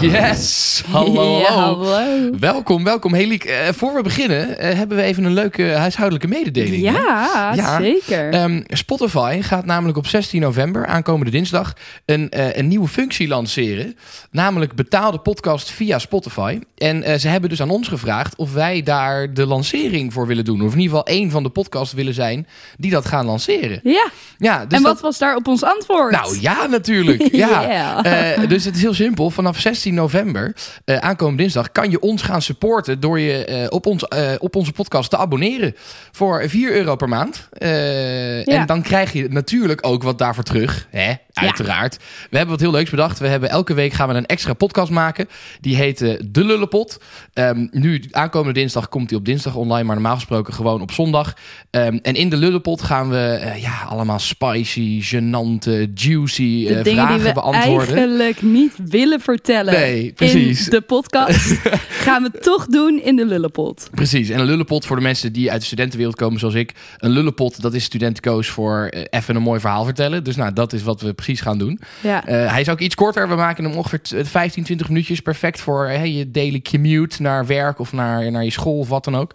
Yes! Hallo, Ja, hallo. hallo. Welkom, welkom. Hey Liek, eh, voor we beginnen eh, hebben we even een leuke huishoudelijke mededeling. Ja, Ja. zeker. Ehm, Spotify gaat namelijk op 16 november, aankomende dinsdag, een, eh, een nieuwe functie lanceren. Namelijk betaalde podcast via Spotify. En ze hebben dus aan ons gevraagd of wij daar de lancering voor willen doen. Of in ieder geval één van de podcasts willen zijn die dat gaan lanceren. ja, Ja, dus en wat dat- was daar op ons antwoord? nou ja, natuurlijk. Ja. Dus het is heel simpel. Vanaf 16 november, eh aankomende dinsdag, kan je ons gaan supporten door je eh, op, ons, eh, op onze podcast te abonneren. Voor 4 euro per maand. Ja. En dan krijg je natuurlijk ook wat daarvoor terug. Hè? Uiteraard. We hebben wat heel leuks bedacht. We hebben elke week gaan we een extra podcast maken. Die heet De Lullenpot. Ehm, nu, aankomende dinsdag komt die op dinsdag online, maar normaal gesproken gewoon op zondag. Ehm, en in de Lullenpot gaan we ja, allemaal spicy, genante, juicy vragen die we beantwoorden. eigenlijk niet willen vertellen Nee, precies. in de podcast, gaan we toch doen in de lullenpot. Precies. En een lullenpot voor de mensen die uit de studentenwereld komen zoals ik. Een lullenpot, dat is studentenkoos voor eh, even een mooi verhaal vertellen. Dus nou, dat is wat we precies gaan doen. Ja. Eh, hij is ook iets korter. We maken hem ongeveer t- 15, 20 minuutjes. Perfect voor eh, je daily commute naar werk of naar, naar je school of wat dan ook.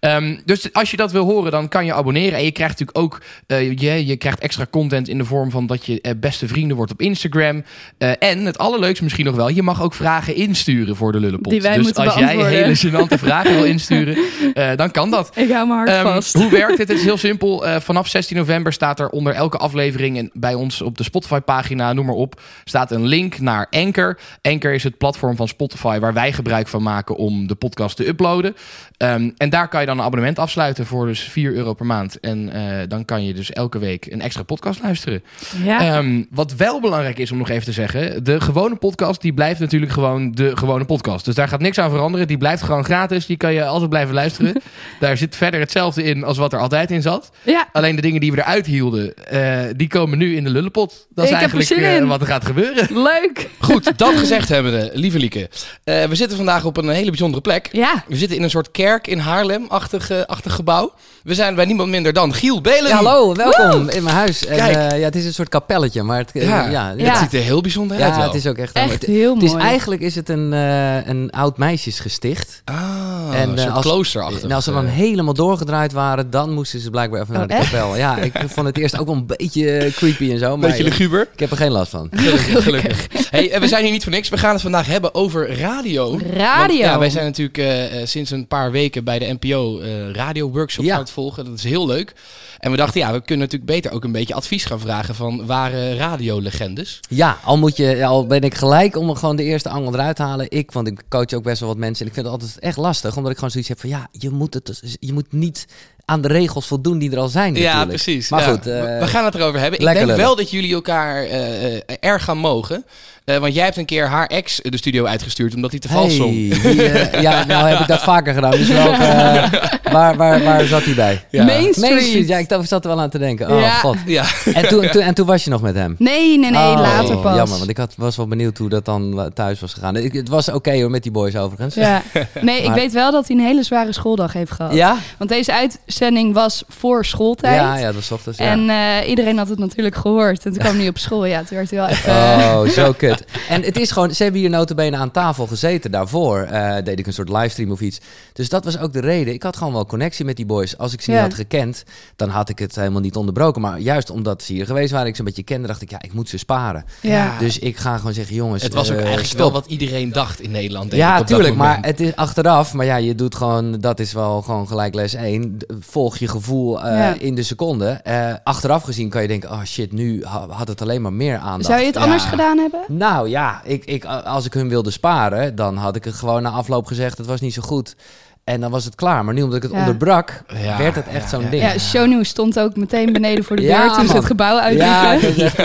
Ehm, dus als je dat wil horen, dan kan je abonneren. En je krijgt natuurlijk ook eh, je, je krijgt extra content in de vorm van dat je eh, beste vrienden wordt op Instagram. Eh, en het allerleukste misschien nog wel, je mag ook vragen insturen voor de lullenpot. Die wij dus als jij hele gênante vragen wil insturen, eh, dan kan dat. Ik hou hart Ehm, vast. hoe werkt het? Het is heel simpel. Eh, vanaf 16 november staat er onder elke aflevering en bij ons op de Spotify-pagina, noem maar op, staat een link naar Anchor. Anchor is het platform van Spotify waar wij gebruik van maken om de podcast te uploaden. Ehm, en daar kan je dan een abonnement afsluiten voor dus 4 euro per maand. En eh, dan kan je dus elke week een extra podcast luisteren. ja. Ehm, wat wel belangrijk is om nog even te zeggen. De gewone podcast die blijft natuurlijk gewoon de gewone podcast. Dus daar gaat niks aan veranderen. Die blijft gewoon gratis. Die kan je altijd blijven luisteren. daar zit verder hetzelfde in als wat er altijd in zat. ja. Alleen de dingen die we eruit hielden, eh, die komen nu in de lullenpot. Dat is Ik heb er eigenlijk zin eh, in. wat er gaat gebeuren. Leuk. Goed, dat gezegd hebbende, lieve Lieke. Eh, we zitten vandaag op een hele bijzondere plek. Ja. We zitten in een soort kerk in Haarlem-achtig eh, achtig gebouw. We zijn bij niemand minder dan Giel Belen. Ja, hallo, welkom in mijn huis. En, Kijk. eh, ja, het is een soort kapelletje, maar het, Ja, ja, ja, Het Ja. ziet er heel bijzonder ja, uit wel. het is ook echt... Echt heel het is mooi. Eigenlijk is het een, eh, een oud meisjesgesticht. Ah, En, een eh, als- kloosterachtig. en als ze dan eh. helemaal doorgedraaid waren, dan moesten ze blijkbaar even naar de Oh, echt? kapel. Ja, ik vond het eerst ook wel een beetje creepy en zo, maar Beetje luguber. ik heb er geen last van. Gelukkig, gelukkig. Hey, we zijn hier niet voor niks. We gaan het vandaag hebben over radio. Radio. Want, ja, wij zijn natuurlijk sinds een paar weken bij de NPO radio-workshops Ja. aan het volgen. Dat is heel leuk. En we dachten, ja, we kunnen natuurlijk beter ook een beetje advies gaan vragen van ware radiolegendes. Ja, al, moet je, al ben ik gelijk om gewoon de eerste angel eruit te halen. Ik, want ik coach ook best wel wat mensen. En ik vind het altijd echt lastig, omdat ik gewoon zoiets heb van... Ja, je moet, het, je moet niet aan de regels voldoen die er al zijn Ja, natuurlijk. precies. Maar Ja. goed, eh, we- gaan het erover hebben. Ik denk lullen. wel dat jullie elkaar eh, eh, erg gaan mogen. Eh, want jij hebt een keer haar ex de studio uitgestuurd omdat hij te vals zong. Hey, die, eh, ja, nou heb ik dat vaker gedaan. Dus welke, eh, waar, waar, waar zat hij bij? Ja. Main Street. Main Street, ja, ik dacht- zat er wel aan te denken. Oh, Ja. god. Ja. En toen, toen, en toen was je nog met hem? Nee, nee, nee, Oh, later pas. Jammer, want ik had, was wel benieuwd hoe dat dan thuis was gegaan. Ik, het was oké hoor, met die boys overigens. Ja. Nee, ik weet wel dat hij een hele zware schooldag heeft gehad. Ja? Want deze uitzending was voor schooltijd. Ja, ja, dat was ochtends, ja. En eh, iedereen had het natuurlijk gehoord. En toen kwam hij op school. Ja, toen werd hij wel even... Oh, zo kut. En het is gewoon, ze hebben hier notabene aan tafel gezeten. Daarvoor eh, deed ik een soort livestream of iets. Dus dat was ook de reden. Ik had gewoon wel connectie met die boys. Als ik ze Ja. niet had gekend, dan had ik het helemaal niet onderbroken. Maar juist omdat ze hier geweest waren, ik ze een beetje kende, dacht ik, ja, ik moet ze sparen. ja. Dus ik ga gewoon zeggen, jongens, Het was ook eh, eigenlijk stop. wel wat iedereen dacht in Nederland. Denk ik, Ja, tuurlijk, maar het is achteraf. Maar ja, je doet gewoon, dat is wel gewoon gelijk les 1. Volg je gevoel eh, Ja. in de seconde. Eh, achteraf gezien kan je denken, oh shit, nu ha- had het alleen maar meer aandacht. Zou je het anders gedaan hebben? Nou ja, ik, ik, als ik hun wilde sparen, dan had ik het gewoon na afloop gezegd, het was niet zo goed. En dan was het klaar. Maar nu omdat ik het Ja. onderbrak, Ja, werd het echt ja, zo'n ja. ding. Ja, shownieuws stond ook meteen beneden voor de Ja, deur toen ze het gebouw Ja, uitliepen.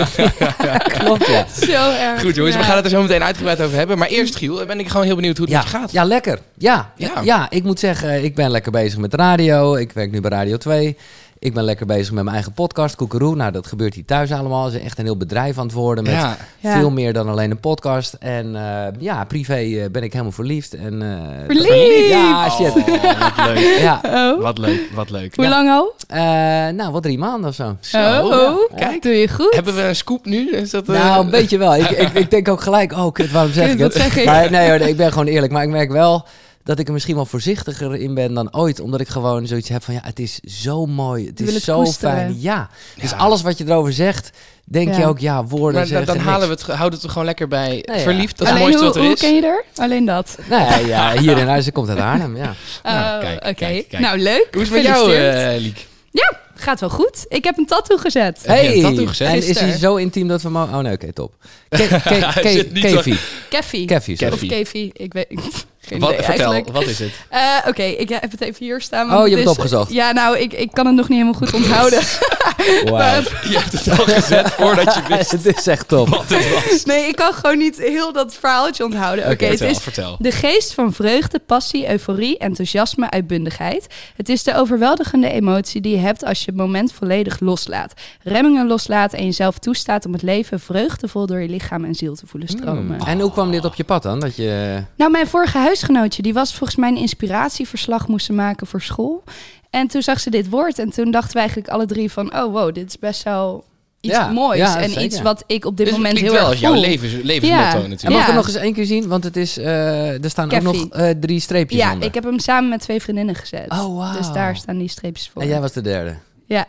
echt- klopt ja. Zo erg. Goed jongens, we Ja. gaan het er zo meteen uitgebreid over hebben. Maar eerst Giel, ben ik gewoon heel benieuwd hoe het Ja, met je gaat. ja, lekker. Ja, ja. Ja. ja, ik moet zeggen, ik ben lekker bezig met radio. Ik werk nu bij Radio 2. Ik ben lekker bezig met mijn eigen podcast, Koekeroe. Nou, dat gebeurt hier thuis allemaal. Ze is echt een heel bedrijf aan het worden met Ja. Ja. veel meer dan alleen een podcast. En eh, ja, privé eh, ben ik helemaal verliefd. En, eh, Verliefd? Ja, shit. Oh, wat leuk. Ja, Oh, Wat leuk, wat leuk. hoe Ja. lang al? eh, nou, wat drie maanden of zo. Zo, oh, oh. Kijk. doe je goed. Hebben we een scoop nu? Is dat, Nou, een beetje wel. Ik, ik, ik denk ook gelijk, oh kut, waarom zeg Kut, ik het? zeg ik? Maar nee hoor, ik ben gewoon eerlijk. Maar ik merk wel dat ik er misschien wel voorzichtiger in ben dan ooit. Omdat ik gewoon zoiets heb van, ja, het is zo mooi. Het is het zo koesteren. fijn. Ja. Dus Ja. alles wat je erover zegt, denk Ja. je ook, ja, woorden Maar dan, zeggen dan halen we het, houden we het gewoon lekker bij ja. verliefd. Dat is het mooiste hoe, wat er hoe is. ken je er? Alleen dat. Nou ja, ja, hier in huis komt uit Arnhem, ja. Nou, Oh, kijk, Oké, kijk, kijk. nou leuk. Hoe is het met jou, eh Liek? Ja, gaat wel goed. Ik heb een tattoo gezet. Tattoo gezet? En is hij zo intiem dat we mogen... Oh nee, oké, top. Kevi. Keffie. Kevi, sorry. Of Kevi. Ik weet geen Wat, idee vertel, eigenlijk. wat is het? Eh, Oké, ik heb het even hier staan. Oh, je hebt het is- opgezocht. Ja, nou, ik, ik kan het nog niet helemaal goed onthouden. Wauw. Je hebt het al gezet voordat je wist Het is echt top. wat het was. nee, ik kan gewoon niet heel dat verhaaltje onthouden. Oké, het vertel, is vertel. de geest van vreugde, passie, euforie, enthousiasme, uitbundigheid. Het is de overweldigende emotie die je hebt als je het moment volledig loslaat. Remmingen loslaat en jezelf toestaat om het leven vreugdevol door je lichaam en ziel te voelen stromen. En hoe kwam dit op je pad dan? Dat je... Nou, mijn vorige huisgenootje, die was volgens mij een inspiratieverslag moesten maken voor school. En toen zag ze dit woord en toen dachten we eigenlijk alle drie van, oh wow, dit is best wel iets Ja, moois. ja, en zeker. iets wat ik op dit Dit moment heel wel erg als jouw levens, levensmotto Ja. natuurlijk. En mag ik Ja. hem nog eens één keer zien? Want het is, eh, er staan ook nog eh, drie streepjes Ja, onder. ik heb hem samen met twee vriendinnen gezet. Oh, wauw. Dus daar staan die streepjes voor. En jij was de derde. Ja.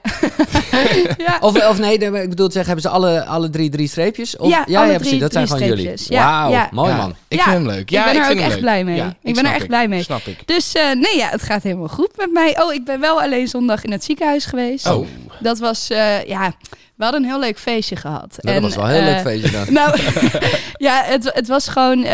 ja. Of, of nee, nee, ik bedoel te zeggen, hebben ze alle, alle drie drie streepjes? Of, Ja, alle drie- precies. Dat zijn gewoon jullie. Ja, Wauw, ja. mooi Ja, man. Ik Ja, vind hem leuk. Ja, ik ben er vind ook hem echt leuk. blij mee. Ja, Ik ben er echt blij mee. Snap ik. Dus eh, nee, ja, het gaat helemaal goed met mij. Oh, ik ben wel alleen zondag in het ziekenhuis geweest. Oh, Dat was, eh, ja, we hadden een heel leuk feestje gehad. Nou, En, dat was wel een heel eh, leuk feestje dan. Nou, ja, het, het was gewoon... eh,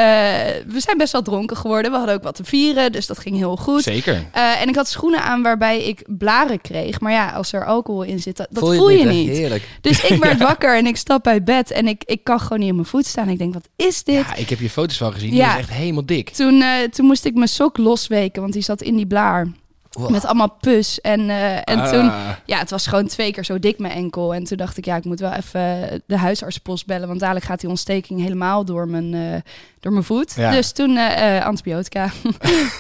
we zijn best wel dronken geworden. We hadden ook wat te vieren, dus dat ging heel goed. zeker. Eh, en ik had schoenen aan waarbij ik blaren kreeg. Maar ja, als er alcohol in zit, dat, dat Voel voel, je, je het niet. Heerlijk. Dus ik werd wakker en ik stap uit bed en ik, ik kan gewoon niet op mijn voet staan. Ik denk, wat is dit? Ja, ik heb je foto's wel gezien. Die Ja. is echt helemaal dik. Toen, eh, toen moest ik mijn sok losweken, want die zat in die blaar. Wow. Met allemaal pus. En, eh, en Ah. toen, ja, het was gewoon twee keer zo dik mijn enkel. En toen dacht ik, ja, ik moet wel even de huisartsenpost bellen. Want dadelijk gaat die ontsteking helemaal door mijn, eh, door mijn voet. Ja. Dus toen eh, eh, antibiotica.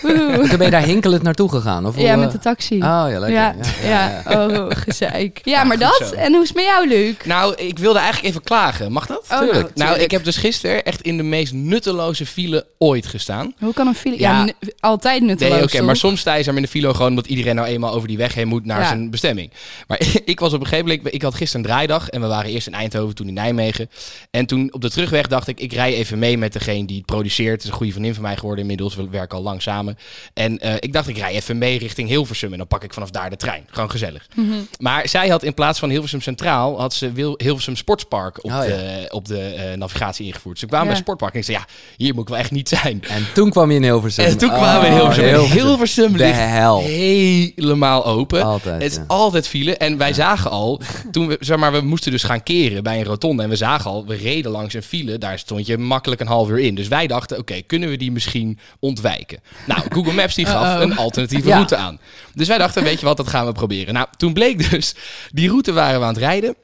Toen ben je daar hinkelend naartoe gegaan? Of hoe, ja, eh? met de taxi. Oh ja, lekker. ja, Ja, ja, oh, gezeik. Ja, maar dat. zo. En hoe is het met jou, Luc? Nou, ik wilde eigenlijk even klagen. Mag dat? Oh, tuurlijk. Nou, ik heb dus gisteren echt in de meest nutteloze file ooit gestaan. Hoe kan een file... Ja, altijd nutteloos, Nee, oké, maar soms sta je in de file gewoon omdat iedereen nou eenmaal over die weg heen moet naar Ja. zijn bestemming. Maar ik was op een gegeven moment, ik had gisteren een draaidag en we waren eerst in Eindhoven, toen in Nijmegen. En toen op de terugweg dacht ik, ik rij even mee met degene die het produceert. Het is een goede vriendin van mij geworden inmiddels, we werken al lang samen. En eh, ik dacht, ik rij even mee richting Hilversum en dan pak ik vanaf daar de trein. Gewoon gezellig. Mhm. Maar zij had in plaats van Hilversum Centraal, had ze Wil- Hilversum Sportspark op Oh, ja. de, op de eh, navigatie ingevoerd. Dus ik kwam Ja. bij Sportpark en ik zei, ja, hier moet ik wel echt niet zijn. En toen kwam je in Hilversum. En toen kwamen we in Oh, Hilversum. Hilversum De ligt hel. helemaal open. Altijd, Het is ja. altijd file. En wij zagen al, toen we, zeg maar, we moesten dus gaan keren bij een rotonde. En we zagen al, we reden langs een file. Daar stond je makkelijk een half uur in. Dus wij dachten, oké, kunnen we die misschien ontwijken? Nou, Google Maps die gaf Uh-oh. een alternatieve Ja. route aan. Dus wij dachten, weet je wat, dat gaan we proberen. Nou, toen bleek dus, die route waren we aan het rijden.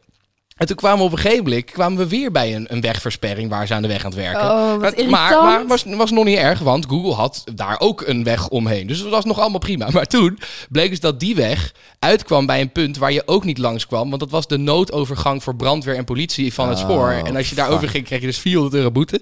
En toen kwamen we op een gegeven moment kwamen we weer bij een, een wegversperring waar ze aan de weg aan het werken. Oh, wat maar maar, maar was, was nog niet erg, want Google had daar ook een weg omheen. Dus dat was nog allemaal prima. Maar toen bleek dus dat die weg uitkwam bij een punt waar je ook niet langs kwam. Want dat was de noodovergang voor brandweer en politie van het Oh, spoor. En als je daar fuck. ging, kreeg je dus 400 euro boete.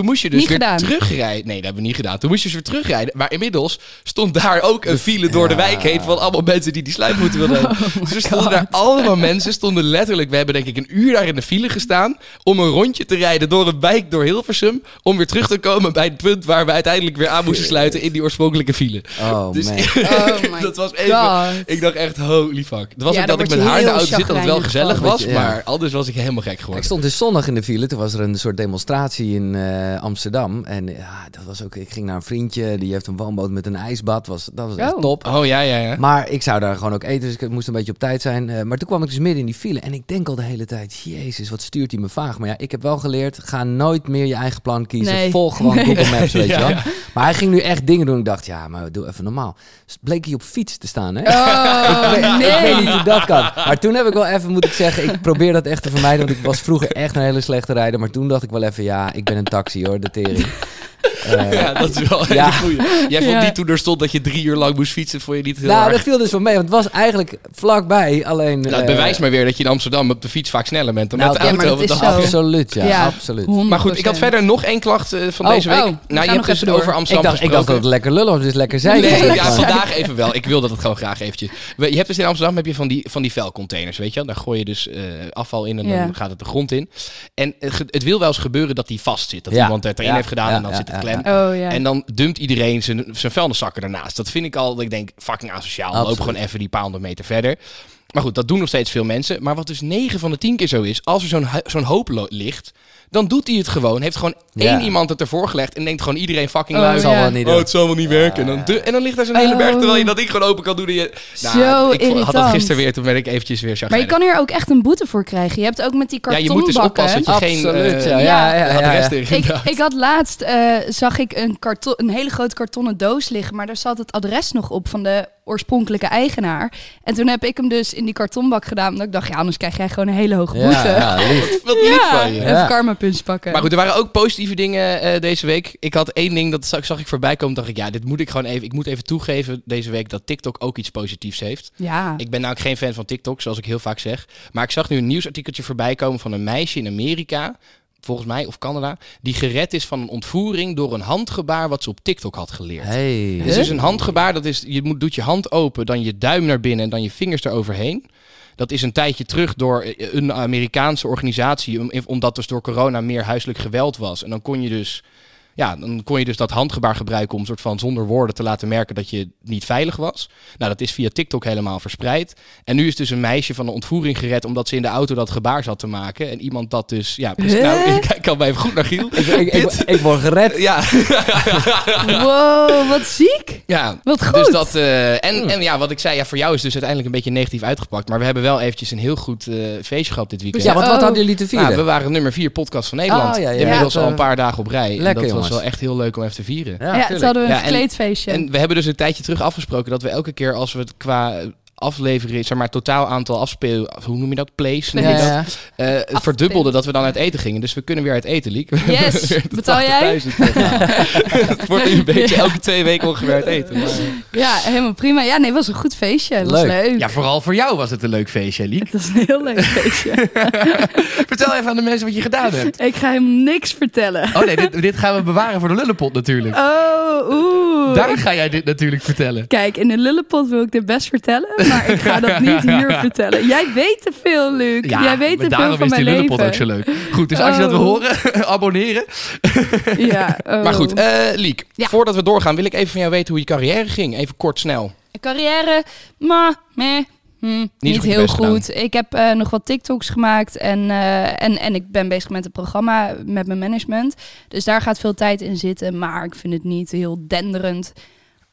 Toen moest je dus Niet weer gedaan. terugrijden. Nee, dat hebben we niet gedaan. Toen moest je dus weer terugrijden. Maar inmiddels stond daar ook een file door de wijk heen van allemaal mensen die die sluit moeten willen. Oh dus er stonden daar allemaal mensen, stonden letterlijk, we hebben denk ik een uur daar in de file gestaan om een rondje te rijden door een wijk door Hilversum, om weer terug te komen bij het punt waar we uiteindelijk weer aan moesten sluiten in die oorspronkelijke file. Oh Dus man. Oh my dat was even, God. ik dacht echt holy fuck. Het was Ja, ook dat ik met haar in de auto zit, dat het wel gezellig was, Ja. maar anders was ik helemaal gek Ik geworden. stond dus zondag in de file. Toen was er een soort demonstratie in, eh, eh, Amsterdam. En ja, dat was ook, ik ging naar een vriendje, die heeft een woonboot met een ijsbad. Was, dat was echt Oh. top. Oh ja, ja, ja. Maar ik zou daar gewoon ook eten, dus ik moest een beetje op tijd zijn. Eh, maar toen kwam ik dus midden in die file en ik denk al de hele tijd... Jezus, wat stuurt hij me vaag. Maar ja, ik heb wel geleerd, ga nooit meer je eigen plan kiezen. Nee. Volg gewoon Nee. Google Maps, weet Ja, je wel. ja. Maar hij ging nu echt dingen doen. Ik dacht, ja, maar doe even normaal. Dus bleek hij op fiets te staan, hè? Oh, Ik weet nee. niet hoe dat kan. Maar toen heb ik wel even, moet ik zeggen, ik probeer dat echt te vermijden. Want ik was vroeger echt een hele slechte rijder. Maar toen dacht ik wel even, ja, ik ben een taxi hoor, de tering. Eh, Ja, dat is wel een Ja. goeie. Jij vond Ja. niet toen er stond dat je drie uur lang moest fietsen, vond je niet heel nou, erg. dat viel dus wel mee. Want het was eigenlijk vlakbij, alleen... Nou, het eh, bewijst maar weer dat je in Amsterdam op de fiets vaak sneller bent dan Nou, met de ja, maar auto. dat is zo. Absoluut, ja, Ja. absoluut. 100%. Maar goed, ik had verder nog één klacht eh, van Oh, deze week. oh, we nou, je hebt nog dus het over. Amsterdam Ik dacht, ik dacht dat het lekker lullen was, dus lekker zijn. Nee, ja, vandaag even wel. Ik wil dat het gewoon graag eventjes. Je hebt dus in Amsterdam heb je van die, van die vuilcontainers, weet je wel. Daar gooi je dus eh, afval in en Ja. dan gaat het de grond in. En het, het wil wel eens gebeuren dat die vast zit. Dat Ja. iemand het erin Ja. heeft gedaan en dan zit het klem. Oh ja. En dan dumpt iedereen zijn, zijn vuilniszakken ernaast. Dat vind ik al, dat ik denk, fucking asociaal. Loop Absoluut. gewoon even die paar honderd meter verder. Maar goed, dat doen nog steeds veel mensen. Maar wat dus 9 van de 10 keer zo is, als er zo'n zo'n hoop ligt, dan doet hij het gewoon. Heeft gewoon Ja. één iemand het ervoor gelegd en denkt gewoon iedereen fucking Oh, lui. zal ja. wel niet Oh, doen. het zal wel niet werken. En dan, de- en dan ligt daar zo'n hele berg, terwijl je dat ding gewoon open kan doen. En je, Nou, Zo ik vond- had dat gisteren weer, toen ben ik eventjes weer maar je chagrijnig. kan hier ook echt een boete voor krijgen. Je hebt ook met die Ja, je kartonbakken. moet dus oppassen dat je geen Absoluut, eh, ja. ja, ja, ja, adres ja. erin Ik, ik had laatst, eh, zag ik een, karton, een hele grote kartonnen doos liggen, maar daar zat het adres nog op van de oorspronkelijke eigenaar. En toen heb ik hem dus in die kartonbak gedaan, omdat ik dacht, ja, anders krijg jij gewoon een hele hoge boete. Ja, ja, lief. Wat lief van je. even Ja. karma punch pakken. Maar goed, er waren ook positieve dingen eh, deze week. Ik had één ding, dat zag, zag ik voorbij komen. dacht ik, ja, dit moet ik gewoon even... Ik moet even toegeven deze week dat TikTok ook iets positiefs heeft. Ja. Ik ben nou ook geen fan van TikTok, zoals ik heel vaak zeg. Maar ik zag nu een nieuwsartikeltje voorbij komen van een meisje in Amerika... Volgens mij, of Canada, die gered is van een ontvoering door een handgebaar wat ze op TikTok had geleerd. Hey. Het is dus een handgebaar, dat is, je moet, doet je hand open, dan je duim naar binnen en dan je vingers eroverheen. Dat is een tijdje terug door eh, een Amerikaanse organisatie, om- omdat dus door corona meer huiselijk geweld was. En dan kon je dus, ja, dan kon je dus dat handgebaar gebruiken om soort van zonder woorden te laten merken dat je niet veilig was. Nou, dat is via TikTok helemaal verspreid. En nu is dus een meisje van een ontvoering gered omdat ze in de auto dat gebaar zat te maken. En iemand dat dus, ja, precies, nou, ik kijk al bij even goed naar Giel. Ik, ik, ik, Dit- ik word gered. Ja, Wow, wat ziek. ja. Wat goed. Dus dat, eh, en, en ja, wat ik zei, ja, voor jou is dus uiteindelijk een beetje negatief uitgepakt. Maar we hebben wel eventjes een heel goed eh, feestje gehad dit weekend. Ja, want wat Oh. hadden jullie te vieren? Nou, we waren nummer 4 podcast van Nederland. Oh, ja, ja. Inmiddels Ja, al een paar dagen op rij. en lekker, dat was jongens. wel echt heel leuk om even te vieren. ja, toen tuurlijk. hadden we een Ja, en- verkleedfeestje. En we hebben dus een tijdje terug afgesproken dat we elke keer als we het qua aflevering, zeg maar, totaal aantal afspeel, hoe noem je dat? Plays, noem je Ja, dat? Eh, het verdubbelde dat we dan uit eten gingen. Dus we kunnen weer uit eten, Liek. Yes. Betaal jij? 80.000 teruggaan. het wordt nu een beetje Ja. elke twee weken ongeveer uit eten. Maar- Ja, helemaal prima. Ja, nee, het was een goed feestje. Het was Leuk. leuk. Ja, vooral voor jou was het een leuk feestje, Liek. Het was een heel leuk feestje. Vertel even aan de mensen wat je gedaan hebt. ik ga hem niks vertellen. Oh nee, dit, dit gaan we bewaren voor de lullenpot natuurlijk. Oh, oeh. Daar ga jij dit natuurlijk vertellen. Kijk, in de lullenpot wil ik dit best vertellen, maar ik ga dat niet hier vertellen. Jij weet te veel, Luc. Jij weet maar te veel daarom van is die mijn lullenpot leven. ook zo leuk. Goed, dus als je dat wil Oh. horen, abonneren. Ja, oh. Maar goed, eh Liek, Ja. voordat we doorgaan wil ik even van jou weten hoe je carrière ging. Even kort, snel. Carrière, ma, meh. hm, niet heel goed. Ik heb eh, nog wat TikToks gemaakt en, eh, en, en ik ben bezig met een programma met mijn management. Dus daar gaat veel tijd in zitten, maar ik vind het niet heel denderend.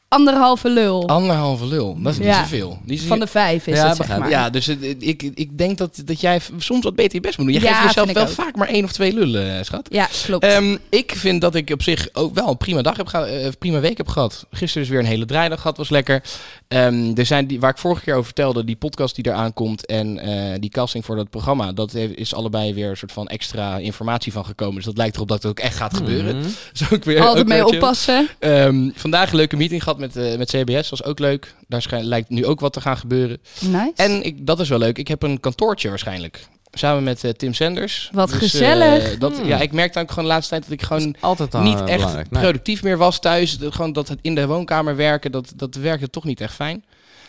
Anderhalve lul Anderhalve lul, dat is niet Ja. zoveel. Die is van de vijf is Ja, het, zeg maar. Ja, dus ik, ik denk dat, dat jij soms wat beter je best moet doen. Je Ja, geeft jezelf wel ook. vaak maar één of twee lullen, eh, schat. Ja, klopt. Ehm, ik vind dat ik op zich ook wel een prima dag heb gehad, eh, prima week heb gehad. Gisteren is weer een hele draaidag gehad, was lekker. Ehm, er zijn die, waar ik vorige keer over vertelde, die podcast die eraan komt en eh, die casting voor dat programma, dat heeft- is allebei weer een soort van extra informatie van gekomen. Dus dat lijkt erop dat het ook echt gaat gebeuren. Dus ook weer, Altijd ook mee oppassen. Ehm, vandaag een leuke meeting gehad met, eh, met CBS, was ook leuk. Daar lijkt nu ook wat te gaan gebeuren. Nice. En ik, dat is wel leuk. Ik heb een kantoortje waarschijnlijk. Samen met eh, Tim Sanders. Wat eh, gezellig. dat, Hmm. Ja, ik merkte ook gewoon de laatste tijd dat ik gewoon Altijd al, niet eh, echt belangrijk. Nee. productief meer was thuis. Dat, gewoon dat het in de woonkamer werken, dat, dat werkte toch niet echt fijn.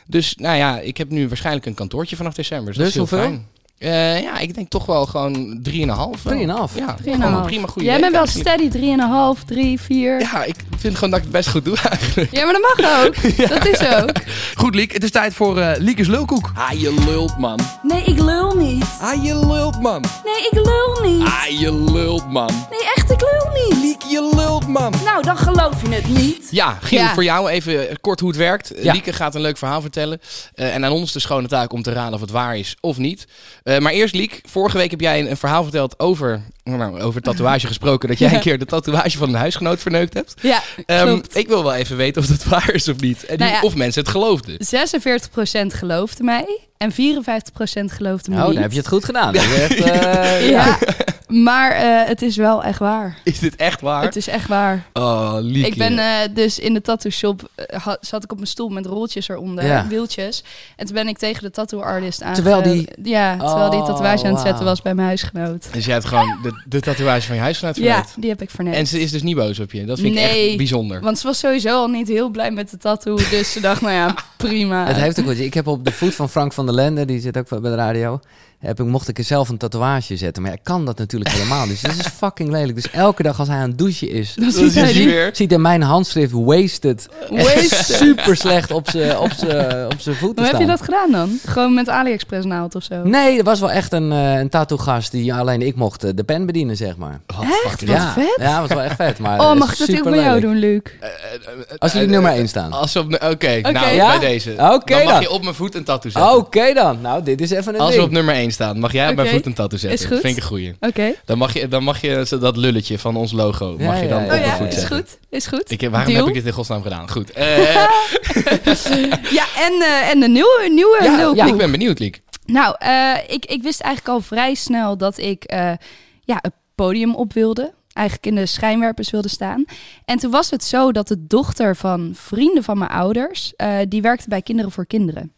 Dus nou ja, ik heb nu waarschijnlijk een kantoortje vanaf december. Dus, dat Dus is heel hoeveel? fijn. Eh, ja, ik denk toch wel gewoon 3,5. wel. 3,5? Ja, 3,5. gewoon een prima goede Jij bent wel eigenlijk. steady, 3,5, 3, 4. Ja. Ja, ik vind gewoon dat ik het best goed doe eigenlijk. maar dat mag ook. Dat is ook. Goed, Liek, het is tijd voor eh Liekes Lulkoek. Ah, je lult, man. Nee, ik lul niet. Ah, je lult, man. Nee, ik lul niet. Ah, je lult, man. Nee, echt, ik lul niet. Liek, je lult, man. Nou, dan geloof je het niet. Ja, Giel, Ja. voor jou even kort hoe het werkt. Ja. Lieke gaat een leuk verhaal vertellen. Eh, en aan ons de schone taak om te raden of het waar is of niet. Eh, maar eerst, Liek, vorige week heb jij een, een verhaal verteld over, nou, over tatoeage gesproken. Dat jij Ja. een keer de tatoeage van een huisgenoot verneukt hebt. Ja, Ehm, ik wil wel even weten of dat waar is of niet. En Nou ja. Of mensen het geloofden. 46% geloofde mij en 54% geloofde me Oh, niet. dan heb je het goed gedaan. Echt, eh, ja, maar eh, het is wel echt waar. Is dit echt waar? Het is echt waar. Oh, Lieke. Ik ben eh, dus in de tattoo shop, eh, zat ik op mijn stoel met rolletjes eronder, Ja. wieltjes. En toen ben ik tegen de tattoo artist aan. Terwijl die- Ja, terwijl die Oh, tatoeage aan het zetten was bij mijn huisgenoot. Dus jij hebt gewoon de, de tatoeage van je huisgenoot Ja, verneukt. die heb ik verneukt. En ze is dus niet boos op je. Dat vind ik echt bijzonder. Want ze was sowieso al niet heel blij met de tattoo. Dus ze dacht, nou ja, prima. Het heeft ook wat. Ik heb op de voet van Frank van der Lende, die zit ook bij de radio. Heb ik, mocht ik er zelf een tatoeage zetten. Maar ik kan dat natuurlijk helemaal niet. Dus dat is fucking lelijk. Dus elke dag als hij aan het douchen is, Dat ziet hij weer. ziet hij mijn handschrift wasted. Wasted. Super slecht op zijn op op voeten Hoe heb staan. je dat gedaan dan? Gewoon met AliExpress naald of zo? Nee, er was wel echt een, eh een tattoo-gast die alleen ik mocht eh, de pen bedienen, zeg maar. Echt? Wat ja, vet. Ja, was wel echt vet. Maar Oh, mag ik dat ook bij jou doen, Luc? Als jullie nummer 1 staan. Als we op, Oké, nou, Ja? bij deze. Oké dan mag dan. je op mijn voet een tattoo zetten. Oké dan. Nou, dit is even een Als we op nummer 1 staan, mag jij op mijn voet een tattoo zetten. Is goed. Vind ik een goeie. Oké. Dan mag je, dan mag je zo dat lulletje van ons logo Ja, mag je dan ja, op Oh mijn ja, voet is goed. Is goed. Ik, waarom Deal? heb ik dit in godsnaam gedaan? Goed. Eh, Ja, en, eh, en de nieuwe, nieuwe ja, lulkoek. ik ben benieuwd, Liek. Nou, eh, ik, ik wist eigenlijk al vrij snel dat ik eh, ja, het podium op wilde. Eigenlijk in de schijnwerpers wilde staan. En toen was het zo dat de dochter van vrienden van mijn ouders... eh, die werkte bij Kinderen voor Kinderen.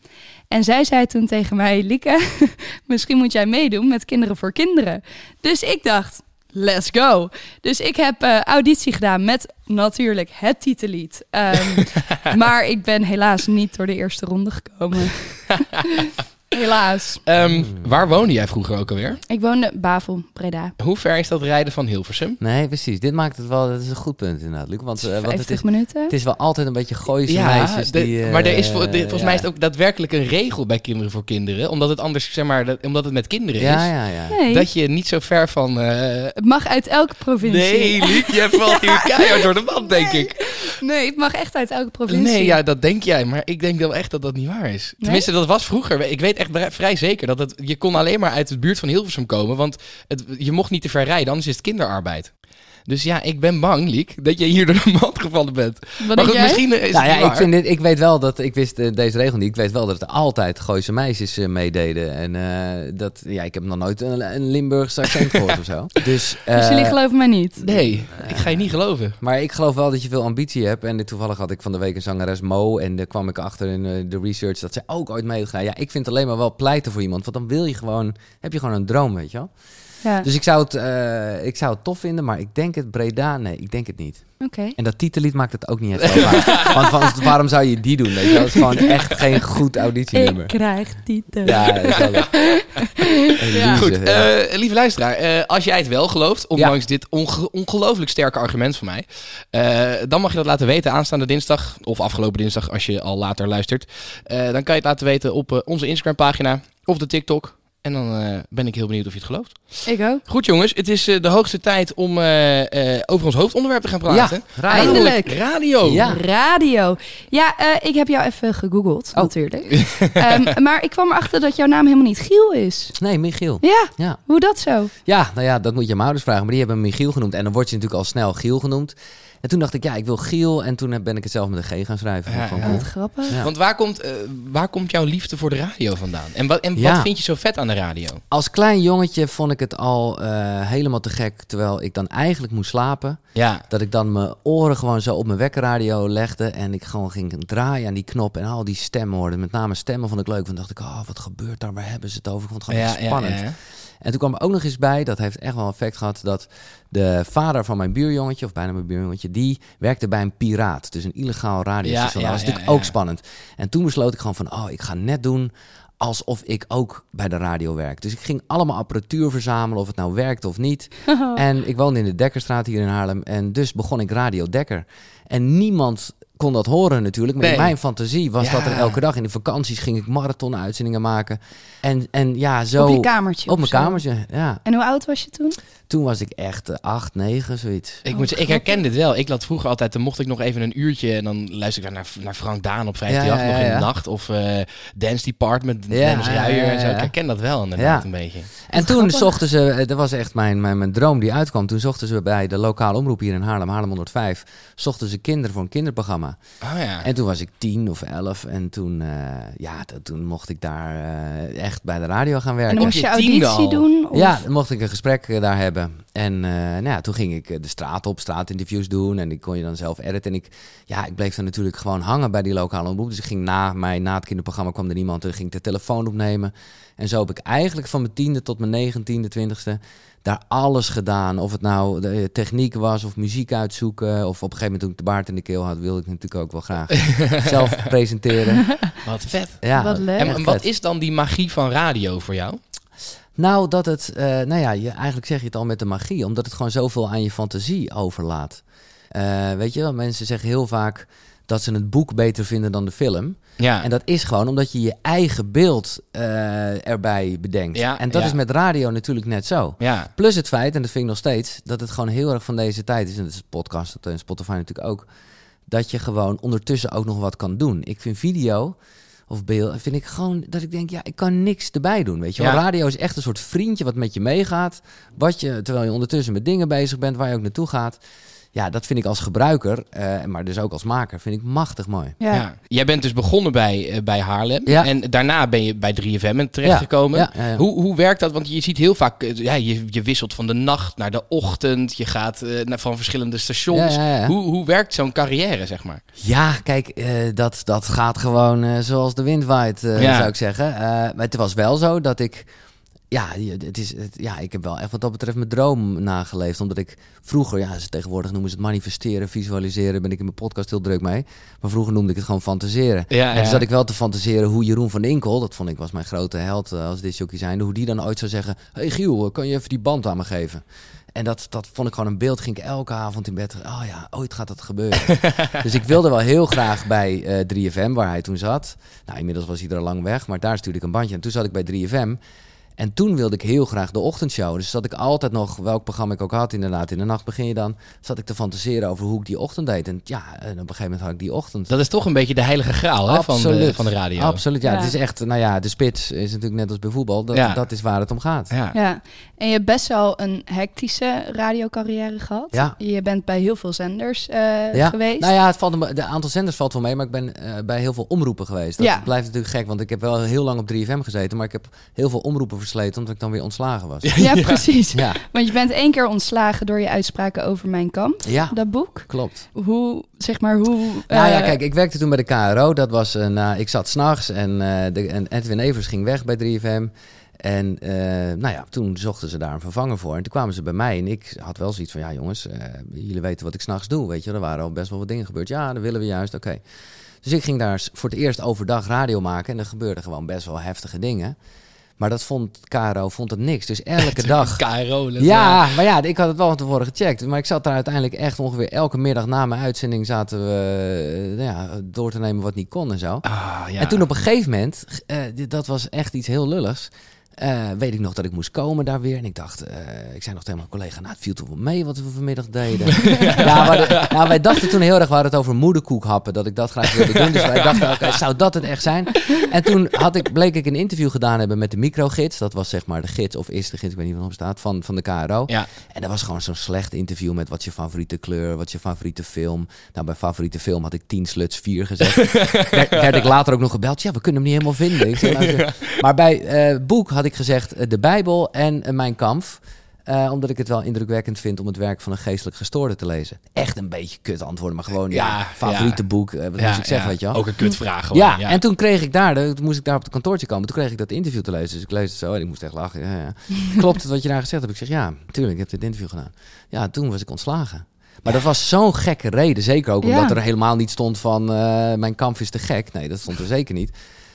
En zij zei toen tegen mij... Lieke, misschien moet jij meedoen met Kinderen voor Kinderen. Dus ik dacht... Let's go. Dus ik heb eh, auditie gedaan met natuurlijk het titellied. Ehm, maar ik ben helaas niet door de eerste ronde gekomen. helaas. Ehm, Waar woonde jij vroeger ook alweer? Ik woonde Bavel, Breda. Hoe ver is dat rijden van Hilversum? Nee, precies. Dit maakt het wel... Dat is een goed punt inderdaad, Luc. Want, eh, want 50 het, is, minuten. het is wel altijd een beetje gooise meisjes de- die... eh, maar er is, vol- de- volgens ja. mij is het ook daadwerkelijk een regel bij Kinderen voor Kinderen. Omdat het anders, zeg maar, dat- omdat het met kinderen Ja, is. ja, ja. Nee, Dat je niet zo ver van... eh, het mag uit elke provincie. Nee, Liek, jij valt hier keihard door de wand, denk ik. Nee, het mag echt uit elke provincie. Nee, ja, dat denk jij. Maar ik denk wel echt dat dat niet waar is. Tenminste, dat was vroeger. Ik weet echt vrij- zeker dat het, je kon alleen maar uit de buurt van Hilversum komen. Want het, je mocht niet te ver rijden, anders is het kinderarbeid. Dus ja, ik ben bang, Liek, dat je hier door de mand gevallen bent. Wat maar goed, jij? misschien is Nou het ja, ik, vind dit, ik weet wel dat, ik wist eh, deze regel niet, ik weet wel dat er altijd Gooise meisjes eh, meededen. En eh, dat, ja, ik heb nog nooit een, een Limburgs accent gehoord of zo. Dus, Dus eh, jullie geloven mij niet? Nee, ik ga je niet geloven. maar ik geloof wel dat je veel ambitie hebt. En toevallig had ik van de week een zangeres Mo. En daar kwam ik achter in eh, de research dat zij ook ooit mee heeft gedaan. Ja, ik vind alleen maar wel pleiten voor iemand. Want dan wil je gewoon, heb je gewoon een droom, weet je wel. Ja, Dus ik zou, het, eh, ik zou het tof vinden, maar ik denk het Breda, nee, ik denk het niet. oké. En dat titellied maakt het ook niet echt waar. Want van- waarom zou je die doen? Weet je? wel? Dat is gewoon echt geen goed auditienummer. Ik krijg titel. Ja, dat is wel Ja. Goed, ja. eh, lieve luisteraar, eh, als jij het wel gelooft, ondanks dit onge- ongelooflijk sterke argument van mij, eh, dan mag je dat laten weten aanstaande dinsdag, of afgelopen dinsdag als je al later luistert. Eh, dan kan je het laten weten op onze Instagram pagina of de TikTok. En dan eh, ben ik heel benieuwd of je het gelooft. Ik ook. Goed jongens, het is eh, de hoogste tijd om eh, eh, over ons hoofdonderwerp te gaan praten. Ja, radio. Eindelijk. Radio. Ja. Radio. Ja, eh, ik heb jou even gegoogeld, Oh. natuurlijk. Ehm, maar ik kwam erachter dat jouw naam helemaal niet Giel is. Nee, Michiel. Ja, Ja. hoe dat zo? ja, nou ja, dat moet je mijn ouders vragen. Maar die hebben Michiel genoemd. En dan word je natuurlijk al snel Giel genoemd. En toen dacht ik, ja, ik wil Giel. En toen ben ik het zelf met een G gaan schrijven. Ja, ja. Wat grappig. Ja. Want waar komt, eh, waar komt jouw liefde voor de radio vandaan? En, wat, en Ja. wat vind je zo vet aan de radio? Als klein jongetje vond ik het al eh, helemaal te gek. Terwijl ik dan eigenlijk moest slapen. Ja. Dat ik dan mijn oren gewoon zo op mijn wekkerradio legde. En ik gewoon ging draaien aan die knop. En al die stemmen hoorde. Met name stemmen vond ik leuk. Want dacht ik, oh, wat gebeurt daar? Waar hebben ze het over? Ik vond het gewoon spannend. En toen kwam er ook nog eens bij, dat heeft echt wel effect gehad, dat de vader van mijn buurjongetje, of bijna mijn buurjongetje, die werkte bij een piraat. Dus een illegaal radiostation. Ja, ja, dat was natuurlijk ook spannend. En toen besloot ik gewoon van, oh, ik ga net doen alsof ik ook bij de radio werk. Dus ik ging allemaal apparatuur verzamelen, of het nou werkte of niet. En ik woonde in de Dekkerstraat hier in Haarlem. En dus begon ik Radio Dekker. En niemand kon dat horen natuurlijk. Maar in mijn fantasie was dat er elke dag. In de vakanties ging ik marathon-uitzendingen maken. En, en ja, zo... Op je kamertje. Op mijn kamertje, ja. En hoe oud was je toen? Toen was ik echt eh, acht, negen, zoiets. Ik, Oh, moet zeggen, ik herken dit wel. Ik laat vroeger altijd, dan mocht ik nog even een uurtje en dan luister ik naar, naar Frank Daan op 538 Ja, ja, nog in ja, de nacht. Of eh, Dance Department, Ja, Dennis ja, Ruijer ja, en zo. ja. Ik herken dat wel inderdaad Ja. een beetje. En toen grappig. zochten ze, eh, dat was echt mijn, mijn, mijn droom die uitkwam. Toen zochten ze bij de lokale omroep hier in Haarlem, Haarlem 105, zochten ze kinderen voor een kinderprogramma. Oh ja. En toen was ik tien of elf en toen, eh, ja, toen mocht ik daar eh, echt bij de radio gaan En werken. Op moest je auditie al? doen? Of? Ja, dan mocht ik een gesprek eh, daar hebben. En eh, nou ja, toen ging ik de straat op, straatinterviews doen. En ik kon je dan zelf editen. En ik, ja, ik bleef dan natuurlijk gewoon hangen bij die lokale omroep. Dus ik ging na mij, na het kinderprogramma kwam er iemand. En ging ik de telefoon opnemen. En zo heb ik eigenlijk van mijn tiende tot mijn negentiende, twintigste... daar alles gedaan. Of het nou de eh, techniek was of muziek uitzoeken. Of op een gegeven moment toen ik de baard in de keel had... wilde ik natuurlijk ook wel graag zelf presenteren. Wat vet. Ja, Wat leuk. En, wat is dan die magie van radio voor jou? Nou, dat het, eh, nou ja, je, eigenlijk zeg je het al met de magie, omdat het gewoon zoveel aan je fantasie overlaat. Eh, weet je wel, mensen zeggen heel vaak dat ze het boek beter vinden dan de film. Ja. En dat is gewoon omdat je je eigen beeld eh, erbij bedenkt. Ja, en dat ja. is met radio natuurlijk net zo. ja. Plus het feit, en dat vind ik nog steeds, dat het gewoon heel erg van deze tijd is. En dat is podcast en Spotify natuurlijk ook. Dat je gewoon ondertussen ook nog wat kan doen. Ik vind video of beeld, vind ik gewoon dat ik denk, ja, ik kan niks erbij doen. Weet je Ja. radio is echt een soort vriendje wat met je meegaat. Wat je, terwijl je ondertussen met dingen bezig bent waar je ook naartoe gaat. Ja, dat vind ik als gebruiker, eh, maar dus ook als maker, vind ik machtig mooi. Ja. Ja. Jij bent dus begonnen bij, eh, bij Haarlem. Ja. En daarna ben je bij 3FM terechtgekomen. Ja, ja, ja. Hoe, hoe werkt dat? Want je ziet heel vaak, eh, ja, je, je wisselt van de nacht naar de ochtend. Je gaat eh, naar, van verschillende stations. Ja, ja, ja. Hoe, hoe werkt zo'n carrière, zeg maar? Ja, kijk, eh, dat, dat gaat gewoon eh, zoals de wind waait, eh, Ja. zou ik zeggen. Eh, maar het was wel zo dat ik... Ja, het is, het, ja, ik heb wel echt wat dat betreft mijn droom nageleefd. Omdat ik vroeger, ja, ze tegenwoordig noemen ze het manifesteren, visualiseren. Ben ik in mijn podcast heel druk mee. Maar vroeger noemde ik het gewoon fantaseren. Ja, En toen zat ik wel te fantaseren hoe Jeroen van Inkel, dat vond ik was mijn grote held eh, als disjockey zijnde, hoe die dan ooit zou zeggen, hey Giel, eh, kan je even die band aan me geven? En dat, dat vond ik gewoon een beeld, ging ik elke avond in bed, oh ja, ooit gaat dat gebeuren. dus ik wilde wel heel graag bij eh 3FM, waar hij toen zat. Nou, inmiddels was hij er al lang weg, maar daar stuurde ik een bandje. En toen zat ik bij 3FM. En toen wilde ik heel graag de ochtendshow. Dus zat ik altijd nog, welk programma ik ook had, inderdaad, in de nacht begin je dan, zat ik te fantaseren over hoe ik die ochtend deed. En ja, en op een gegeven moment had ik die ochtend. Dat is toch een beetje de heilige graal hè, van, de, van de radio. Absoluut, ja, Ja. Het is echt, nou ja, de spits is natuurlijk net als bij voetbal. Dat, Ja. dat is waar het om gaat. Ja. Ja, en je hebt best wel een hectische radiocarrière gehad. Ja. Je bent bij heel veel zenders eh, Ja. geweest. Nou ja, het valt, me- de aantal zenders valt wel mee, maar ik ben eh, bij heel veel omroepen geweest. Dat Ja. blijft natuurlijk gek, want ik heb wel heel lang op 3FM gezeten, maar ik heb heel veel omroepen omdat ik dan weer ontslagen was. Ja, precies. Ja, Want je bent één keer ontslagen door je uitspraken over mijn kamp, ja dat boek. klopt. Hoe, zeg maar, hoe... Nou ja, eh, kijk, ik werkte toen bij de KRO. Dat was, eh, na- ik zat s'nachts en, eh, de, en Edwin Evers ging weg bij 3FM. En eh, nou ja, toen zochten ze daar een vervanger voor. En toen kwamen ze bij mij en ik had wel zoiets van... Ja jongens, eh, jullie weten wat ik s'nachts doe, weet je. Er waren al best wel wat dingen gebeurd. Ja, dat willen we juist, oké. Dus ik ging daar voor het eerst overdag radio maken. En er gebeurden gewoon best wel heftige dingen. Maar dat vond KRO vond het niks. Dus elke dag... Dat- Ja, maar ja, ik had het wel van tevoren gecheckt. Maar ik zat daar uiteindelijk echt ongeveer elke middag na mijn uitzending zaten we eh, nou ja, door te nemen wat niet kon en zo. Ah, ja. En toen op een gegeven moment, eh, dit- dat was echt iets heel lulligs. Eh, weet ik nog dat ik moest komen daar weer. En ik dacht, eh, ik zei nog tegen mijn collega, nou het viel toch wel mee wat we vanmiddag deden. ja, de- nou, wij dachten toen heel erg, we hadden het over moederkoekhappen, dat ik dat graag wilde doen. Dus wij dachten, oké, zou dat het echt zijn? En toen had ik, bleek ik een interview gedaan hebben met de microgids. Dat was zeg maar de gids, of is de gids, ik weet niet wat op staat, van, van de KRO. Ja. En dat was gewoon zo'n slecht interview met wat is je favoriete kleur, wat is je favoriete film. Nou, bij favoriete film had ik 10 sluts 4 gezegd. werd, werd ik later ook nog gebeld. Ja, we kunnen hem niet helemaal vinden. Nou, zeg- Maar bij eh, boek had ik gezegd eh, de Bijbel en eh, Mijn Kamp. Eh, omdat ik het wel indrukwekkend vind om het werk van een geestelijk gestoorde te lezen. Echt een beetje kut antwoorden, maar gewoon ja, Ja, favoriete ja. boek. wat Ja, moest ik zeggen, weet je wel? Ook een kutvraag gewoon. Ja, en toen kreeg ik daar, toen moest ik daar op het kantoortje komen. Toen kreeg ik dat interview te lezen. Dus ik lees het zo en ik moest echt lachen. Ja, ja. Klopt het wat je daar gezegd hebt? Ik zeg ja, tuurlijk, ik heb dit interview gedaan. Ja, toen was ik ontslagen. Maar dat was zo'n gekke reden. Zeker ook omdat er helemaal niet stond van mijn kamp is te gek. Nee, dat stond er zeker niet.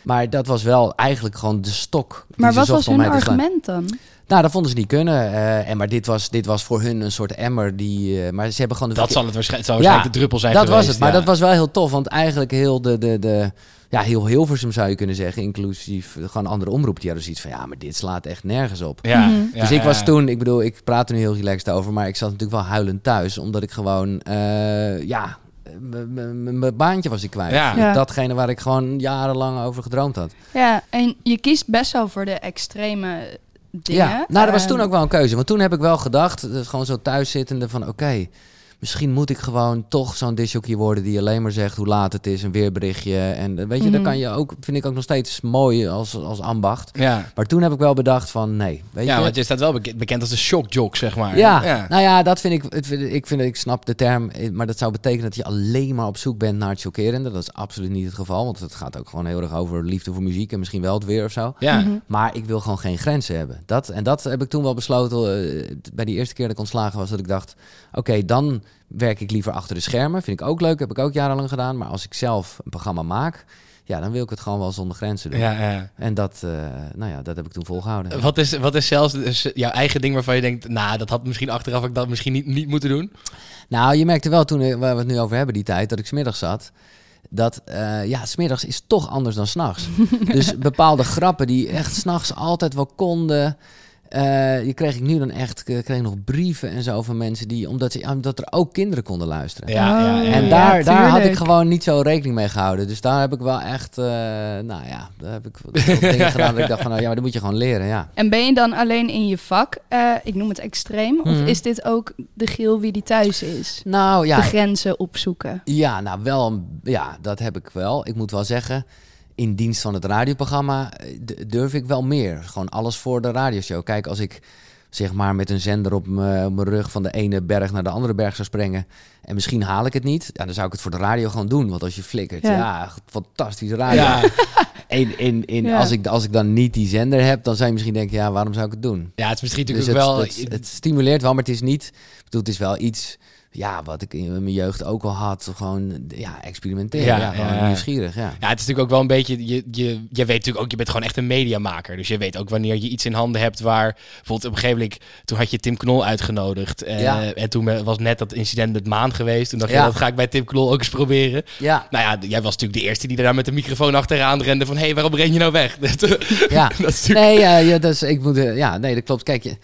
Maar dat was wel eigenlijk gewoon de stok. die maar ze wat was om hun argument dan? Nou, dat vonden ze niet kunnen. eh, en, maar dit was, dit was voor hun een soort emmer. Die, eh, maar ze hebben gewoon de Dat zal het waarschijnlijk, zou waarschijnlijk de druppel zijn dat geweest. was het. Maar ja. dat was wel heel tof. Want eigenlijk heel de... de, de ja, heel Hilversum zou je kunnen zeggen, inclusief gewoon andere omroepen. Die hadden zoiets van, ja, maar dit slaat echt nergens op. Ja, Mhm. ja, dus ik was toen, ik bedoel, ik praat er nu heel relaxed over, maar ik zat natuurlijk wel huilend thuis. Omdat ik gewoon, eh, ja, mijn baantje was ik kwijt. Ja. Ja. Datgene waar ik gewoon jarenlang over gedroomd had. Ja, en je kiest best wel voor de extreme dingen. Ja, nou, dat was Ehm, toen ook wel een keuze. Want toen heb ik wel gedacht, eh, gewoon zo thuis zittende van oké, misschien moet ik gewoon toch zo'n disjockey worden die alleen maar zegt hoe laat het is, een weerberichtje. En eh, weet je, dat kan je ook, vind ik ook nog steeds mooi als, als ambacht. Ja. Maar toen heb ik wel bedacht van nee, weet ja, je. want je staat wel bekend, bekend als de shockjock, zeg maar. Ja, ja. nou ja, dat vind ik, het vind- ik vind, ik snap de term, eh, maar dat zou betekenen dat je alleen maar op zoek bent naar het chockerende. Dat is absoluut niet het geval, want het gaat ook gewoon heel erg over liefde voor muziek en misschien wel het weer of zo. Ja. Mhm. Maar ik wil gewoon geen grenzen hebben. Dat, en dat heb ik toen wel besloten eh, bij die eerste keer dat ik ontslagen was. Dat ik dacht, oké, dan werk ik liever achter de schermen. Vind ik ook leuk, heb ik ook jarenlang gedaan. Maar als ik zelf een programma maak, ja, dan wil ik het gewoon wel zonder grenzen doen. Ja, ja. En dat, eh, nou ja, dat heb ik toen volgehouden. Wat is, wat is zelfs dus jouw eigen ding waarvan je denkt... nou, dat had misschien achteraf ik dat misschien niet, niet moeten doen? Nou, je merkte wel toen eh, waar we het nu over hebben, die tijd, dat ik smiddags zat. Dat, eh ja, smiddags is toch anders dan s'nachts. dus bepaalde grappen die echt s'nachts altijd wel konden. Eh je kreeg ik nu dan echt, ik kreeg nog brieven en zo van mensen die, omdat, ze, omdat er ook kinderen konden luisteren. Ja, ja, ja. En ja, daar, daar had ik gewoon niet zo rekening mee gehouden. Dus daar heb ik wel echt, eh, nou ja, daar heb ik dingen gedaan dat ik dacht van, nou ja, maar dat moet je gewoon leren, ja. En ben je dan alleen in je vak, eh, ik noem het extreem, of Mhm. is dit ook de geel wie die thuis is? Nou ja, De grenzen opzoeken. Ja, nou wel, ja, dat heb ik wel. Ik moet wel zeggen, in dienst van het radioprogramma eh, d- durf ik wel meer. Gewoon alles voor de radioshow. Kijk, als ik zeg maar met een zender op mijn op mijn rug van de ene berg naar de andere berg zou springen en misschien haal ik het niet, ja, dan zou ik het voor de radio gewoon doen. Want als je flikkert, ja, Ja. fantastische radio. Ja. En, in, in, Ja. als, ik, als ik dan niet die zender heb, dan zou je misschien denken, ja, waarom zou ik het doen? ja, het is misschien Dus het, wel... het, het stimuleert wel, maar het is niet. Ik bedoel, het is wel iets. Ja, wat ik in mijn jeugd ook al had. Gewoon ja, experimenteren. Ja, Ja, gewoon nieuwsgierig. Ja. Ja, het is natuurlijk ook wel een beetje. Je, je, je weet natuurlijk ook, je bent gewoon echt een mediamaker. Dus je weet ook wanneer je iets in handen hebt waar. Bijvoorbeeld op een gegeven moment. Toen had je Tim Knol uitgenodigd. eh, Ja. En toen was net dat incident met Maan geweest. Toen dacht je, dat ga ik bij Tim Knol ook eens proberen. Ja, Nou ja, jij was natuurlijk de eerste die daar met de microfoon achteraan rende. Van hé, hey, waarom ren je nou weg? dat ja. is natuurlijk. Nee, ja, ja, dat is, ik moet, eh, ja, nee, dat klopt. Kijk, je,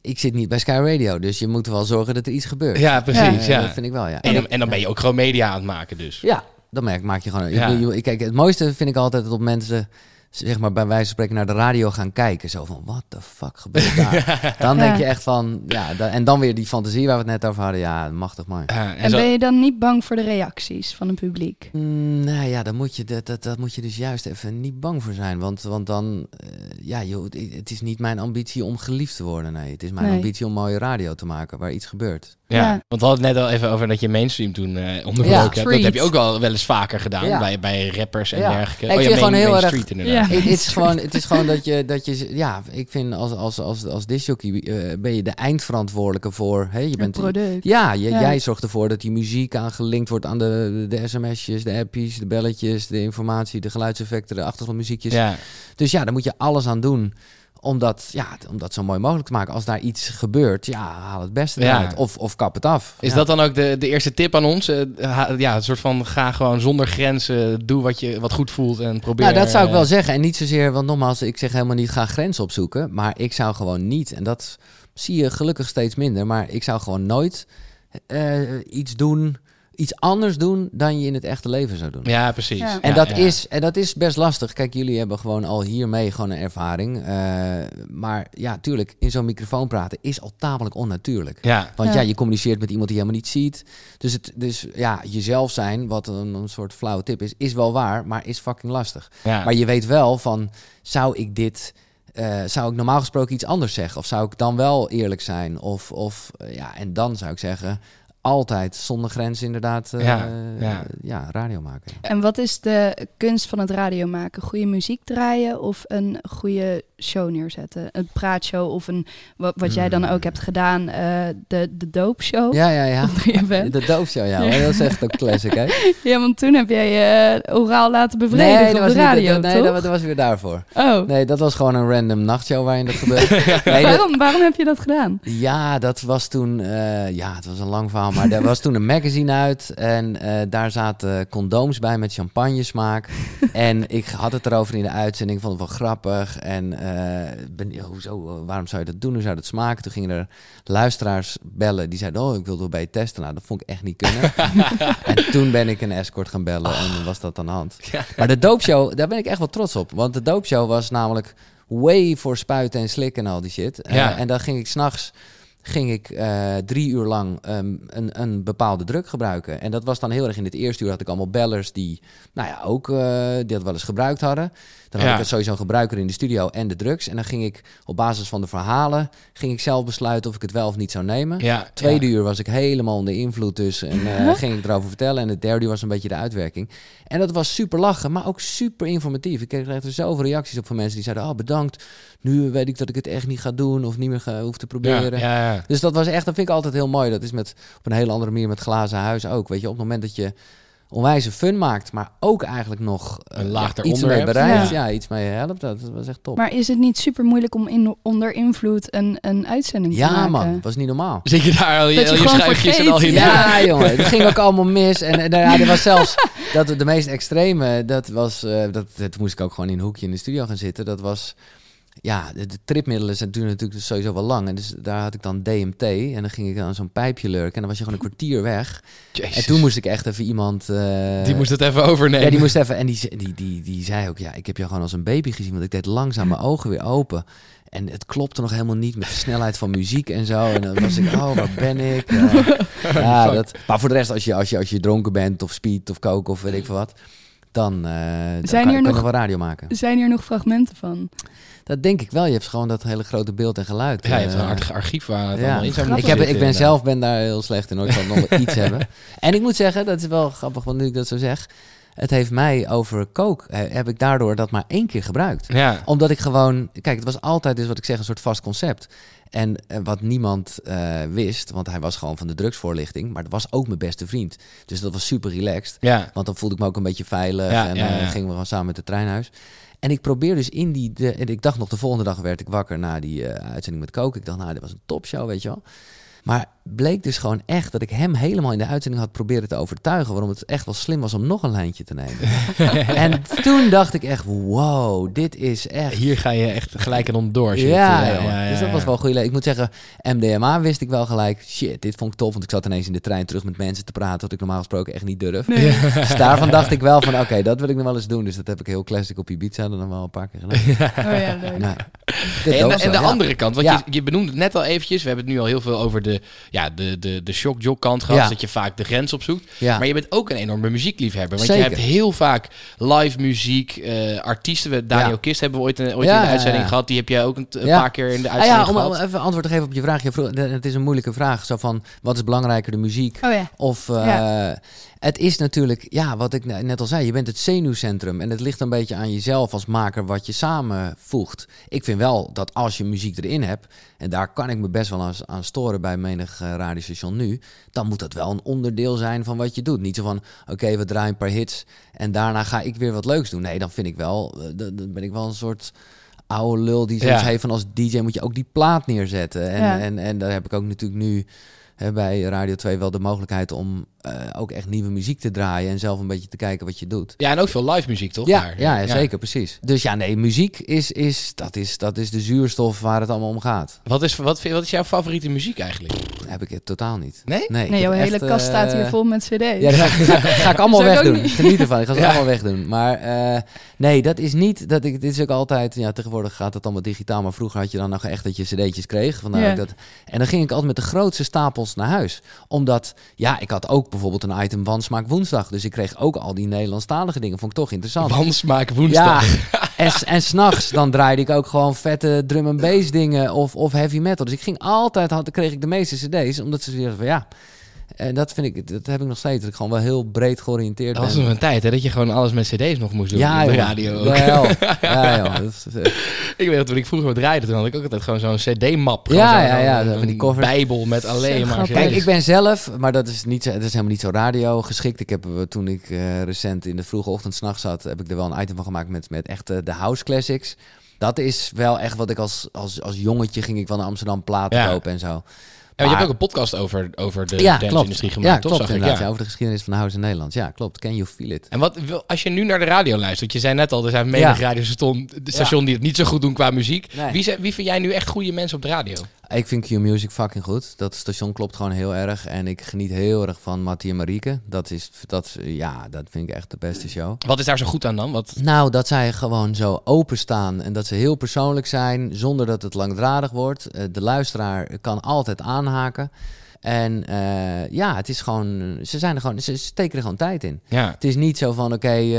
ik zit niet bij Sky Radio, dus je moet wel zorgen dat er iets gebeurt. Ja, precies. Eh, Ja. Dat vind ik wel, ja. En, dan, en dan ben je ook gewoon media aan het maken, dus. Ja, dan merk, maak je gewoon. Ik- kijk, het mooiste vind ik altijd dat op mensen, zeg maar bij wijze van spreken, naar de radio gaan kijken. Zo van, what the fuck gebeurt daar? Dan denk Ja. je echt van, ja, da- en dan weer die fantasie waar we het net over hadden. Ja, machtig mooi. Ja, en En zo- ben je dan niet bang voor de reacties van het publiek? Mm, nou ja, daar moet, je, dat, dat, dat moet je dus juist even niet bang voor zijn. Want, want dan, eh, ja, joh, het, is niet mijn ambitie om geliefd te worden. Nee, het is mijn Nee. ambitie om mooie radio te maken waar iets gebeurt. Ja, Ja. want we hadden het net al even over dat je mainstream toen eh onderbroken Ja. hebt. Dat heb je ook wel wel eens vaker gedaan Ja. bij, bij rappers en Ja. dergelijke. Ik oh ja, vind gewoon main, heel main erg- street inderdaad. Ja. Het, het is gewoon, het is gewoon dat je, dat je, ja, ik vind als, als, als, als discjockey eh, ben je de eindverantwoordelijke voor, hè, je Het bent, product. ja, je, Ja. jij zorgt ervoor dat die muziek aangelinkt wordt aan de, de sms'jes, de appjes, de belletjes, de informatie, de geluidseffecten, de achtergrondmuziekjes. Ja. Dus ja, daar moet je alles aan doen om dat, ja, om dat zo mooi mogelijk te maken. Als daar iets gebeurt, ja, haal het beste Ja. Of, of kap het af. Is Ja. dat dan ook de, de eerste tip aan ons? Eh, ha- ja, een soort van ga gewoon zonder grenzen, doe wat je wat goed voelt en probeer. Nou, dat zou ik eh, wel zeggen. En niet zozeer, want nogmaals, ik zeg helemaal niet ga grenzen opzoeken. Maar ik zou gewoon niet, en dat zie je gelukkig steeds minder, maar ik zou gewoon nooit eh, iets doen, iets anders doen dan je in het echte leven zou doen. Ja, precies. Ja. En, dat ja. Is, en dat is best lastig. Kijk, jullie hebben gewoon al hiermee gewoon een ervaring. Eh, maar ja, tuurlijk, in zo'n microfoon praten is al tamelijk onnatuurlijk. Ja, Want ja. Ja. je communiceert met iemand die je helemaal niet ziet. Dus, het, dus ja, jezelf zijn, wat een, een soort flauwe tip is, is wel waar, maar is fucking lastig. ja. Maar je weet wel van, zou ik dit, eh, zou ik normaal gesproken iets anders zeggen? Of zou ik dan wel eerlijk zijn? Of, of eh, ja, en dan zou ik zeggen, altijd zonder grens inderdaad eh, Ja, ja, ja. radio maken. En wat is de kunst van het radio maken? Goede muziek draaien of een goede show neerzetten? Een praatshow of een, wat, wat jij dan ook hebt gedaan, eh, de, de doopshow? Ja, ja, ja. op 3FM. De doofshow, ja. maar Dat is echt een classic, hè? Ja, want toen heb jij je uh, oraal laten bevredigen dat op de was niet- radio, dat- nee, toch? dat, dat was weer daarvoor. Oh, Nee, dat was gewoon een random nachtshow waarin dat gebeurde. Nee, waarom, waarom heb je dat gedaan? Ja, dat was toen. eh, ja, het was een lang verhaal. Maar er was toen een magazine uit. En eh, daar zaten condooms bij met champagnesmaak. en ik had het erover in de uitzending. Vond het wel grappig. En eh, ben, hoezo, waarom zou je dat doen? Hoe zou dat smaken? Toen gingen er luisteraars bellen. Die zeiden: Oh, ik wil wel bij je testen. Nou, dat vond ik echt niet kunnen. en toen ben ik een escort gaan bellen. En was dat aan de hand. Maar de doopshow, daar ben ik echt wel trots op. Want de doopshow was namelijk way voor spuiten en slikken en al die shit. Eh, en dan ging ik s'nachts ging ik eh, drie uur lang ehm, een, een bepaalde druk gebruiken. En dat was dan heel erg in het eerste uur had ik allemaal bellers die, nou ja, ook eh, die dat wel eens gebruikt hadden. Dan had Ja. ik sowieso een gebruiker in de studio en de drugs. En dan ging ik op basis van de verhalen, ging ik zelf besluiten of ik het wel of niet zou nemen. Ja, Tweede ja. uur was ik helemaal onder invloed dus. En eh, ging ik erover vertellen. En het derde uur was een beetje de uitwerking. En dat was super lachen, maar ook super informatief. Ik kreeg er zoveel reacties op van mensen die zeiden... Oh, bedankt. Nu weet ik dat ik het echt niet ga doen of niet meer ga, hoef te Ja, proberen. ja, ja. Dus dat was echt, dat vind ik altijd heel mooi. Dat is met, op een hele andere manier met glazen huis ook. Weet je, op het moment dat je onwijze fun maakt, maar ook eigenlijk nog eh, Een laag ja, iets eronder mee bereikt. Ja. Ja. iets mee helpt. Dat, was echt top. Maar is het niet super moeilijk om in, onder invloed een, een uitzending te ja, maken? man, dat was niet normaal. Zit je daar al je, al je schuifjes en al je... Ja, jongen, het ging ook allemaal mis. En, en ja, er was zelfs dat de meest extreme, dat was, eh, dat, dat moest ik ook gewoon in een hoekje in de studio gaan zitten. Dat was, ja, de, de tripmiddelen zijn duren natuurlijk sowieso wel lang. En dus daar had ik dan DMT en dan ging ik aan zo'n pijpje lurken en dan was je gewoon een kwartier weg. Jezus. En toen moest ik echt even iemand... eh, Die moest het even overnemen. ja, die moest even. En die, die, die, die zei ook: Ja, ik heb jou gewoon als een baby gezien. Want ik deed langzaam mijn ogen weer open. En het klopte nog helemaal niet met de snelheid van muziek en zo. En dan was ik: Oh, waar ben ik? Ja, dat, maar voor de rest, als je, als, je, als je dronken bent of speed of koken of weet ik veel wat. Dan, eh dan Zijn kan, hier kan nog- je wel radio maken. Zijn hier nog fragmenten van? Dat denk ik wel. Je hebt gewoon dat hele grote beeld en geluid. Ja, je hebt eh, een archief waar het ja. allemaal in zou ik, heb, ik ben zelf ben daar heel slecht in. Hoor. Ik zal nog wel iets hebben. En ik moet zeggen, dat is wel grappig, want nu ik dat zo zeg. Het heeft mij over eh, heb ik daardoor dat maar één keer gebruikt. Ja, Omdat ik gewoon, kijk, het was altijd dus wat ik zeg, een soort vast concept. En eh, wat niemand eh, wist, want hij was gewoon van de drugsvoorlichting, maar dat was ook mijn beste vriend. Dus dat was super relaxed. ja. Want dan voelde ik me ook een beetje veilig Ja, en ja. gingen we gewoon samen met het treinhuis. En ik probeer dus in die, de, en ik dacht nog de volgende dag werd ik wakker na die eh, uitzending met koken. Ik dacht, nou, dit was een topshow, weet je wel. Maar bleek dus gewoon echt dat ik hem helemaal in de uitzending had proberen te overtuigen. Waarom het echt wel slim was om nog een lijntje te nemen. en toen dacht ik echt, wow, dit is echt... Hier ga je echt gelijk en onderdoor. Ja, het, eh, jongen. dus dat was wel le- Ik moet zeggen, MDMA wist ik wel gelijk. Shit, dit vond ik tof. Want ik zat ineens in de trein terug met mensen te praten. Wat ik normaal gesproken echt niet durf. Dus daarvan dacht ik wel van, oké, dat wil ik nog wel eens doen. Dus dat heb ik heel classic op Ibiza dan wel een paar keer gedaan. Oh ja, leuk. Dit en, en de ja. andere kant, want Ja. je, je benoemde het net al eventjes. We hebben het nu al heel veel over de, ja, de, de, de shock kant gehad. Ja. Dat je vaak de grens opzoekt. Ja. Maar je bent ook een enorme muziekliefhebber. Want Zeker. je hebt heel vaak live muziek, eh, artiesten. We- Daniel Ja. Kist hebben we ooit, een, ooit Ja, in de uitzending ja. gehad. Die heb jij ook een, een Ja. paar keer in de Ah uitzending ja, om, gehad. om even antwoord te geven op je vraag. Je vroeg, het is een moeilijke vraag. Zo van, wat is belangrijker, de muziek Oh ja. of... eh, Ja. Het is natuurlijk, ja, wat ik ne- net al zei, je bent het zenuwcentrum. En het ligt een beetje aan jezelf als maker wat je samenvoegt. Ik vind wel dat als je muziek erin hebt, en daar kan ik me best wel aan, aan storen bij menig eh, radiostation nu, dan moet dat wel een onderdeel zijn van wat je doet. Niet zo van, oké, we draaien een paar hits en daarna ga ik weer wat leuks doen. Nee, dan vind ik wel, eh, dan ben ik wel een soort oude lul die zoiets Ja. heeft van als DJ moet je ook die plaat neerzetten. En, Ja. en, en daar heb ik ook natuurlijk nu hè, bij Radio 2 wel de mogelijkheid om ook echt nieuwe muziek te draaien en zelf een beetje te kijken wat je doet. Ja, en ook veel live muziek, toch? Ja, daar? ja, ja, zeker, precies. Dus ja, nee, muziek is, is, dat is, dat is de zuurstof waar het allemaal om gaat. Wat is, wat, wat is jouw favoriete muziek eigenlijk? Heb ik het totaal niet. Nee? Nee, ik Nee, jouw heb hele echt, kast staat eh, hier vol met cd's. Ja, dat ga, ga, ga ik allemaal wegdoen. niet. Geniet ervan. Ik ga ze Ja. allemaal wegdoen. Maar eh, nee, dat is niet. Dat ik, dit is ook altijd. Ja, tegenwoordig gaat het allemaal digitaal. Maar vroeger had je dan nog echt dat je cd'tjes kreeg. Vandaar Ja. dat, en dan ging ik altijd met de grootste stapels naar huis. Omdat, ja, ik had ook bijvoorbeeld een item van Smaak Woensdag. Dus ik kreeg ook al die Nederlandstalige dingen. Vond ik toch interessant. Wansmaak woensdag. Ja, en, s- en s'nachts dan draaide ik ook gewoon vette drum and bass dingen of, of heavy metal. Dus ik ging altijd, had, kreeg ik de meeste cd's, omdat ze zeiden van ja, En dat vind ik, dat heb ik nog steeds. Dat ik gewoon wel heel breed georiënteerd Dat was ben. nog een tijd hè, dat je gewoon alles met cd's nog moest doen. ja, op de radio ook. Ja. Dat is, eh, Ik weet dat toen ik vroeger wat draaide, toen had ik ook altijd gewoon zo'n cd-map. Ja, ja, ja, zo'n van die covers. bijbel met alleen maar. Kijk, ik ben zelf, maar dat is, niet, dat is helemaal niet zo radio geschikt. Ik heb eh, toen ik eh, recent in de vroege ochtend 's nachts zat, heb ik er wel een item van gemaakt met, met echt eh, de house classics. Dat is wel echt wat ik als, als, als jongetje ging ik naar Amsterdam platen Ja. kopen en zo. Je hebt ook een podcast over, over de ja, dance-industrie gemaakt, ja, toch? klopt Zag ik, ja. Ja, over de geschiedenis van de house in Nederland. Ja, klopt. Can you feel it? En wat, als je nu naar de radio luistert, je zei net al, er zijn menig radiostation station die het niet zo goed doen qua muziek. Nee. Wie, zijn, wie vind jij nu echt goede mensen op de radio? Ik vind Q-Music fucking goed. Dat station klopt gewoon heel erg. En ik geniet heel erg van Mattie en Marieke. Dat is, dat, ja, dat vind ik echt de beste show. Wat is daar zo goed aan dan? Wat, Nou, dat zij gewoon zo openstaan en dat ze heel persoonlijk zijn, zonder dat het langdradig wordt. Eh, de luisteraar kan altijd aanhaken. En eh, ja, het is gewoon, ze zijn er gewoon, ze steken er gewoon tijd in. ja. Het is niet zo van, oké, eh,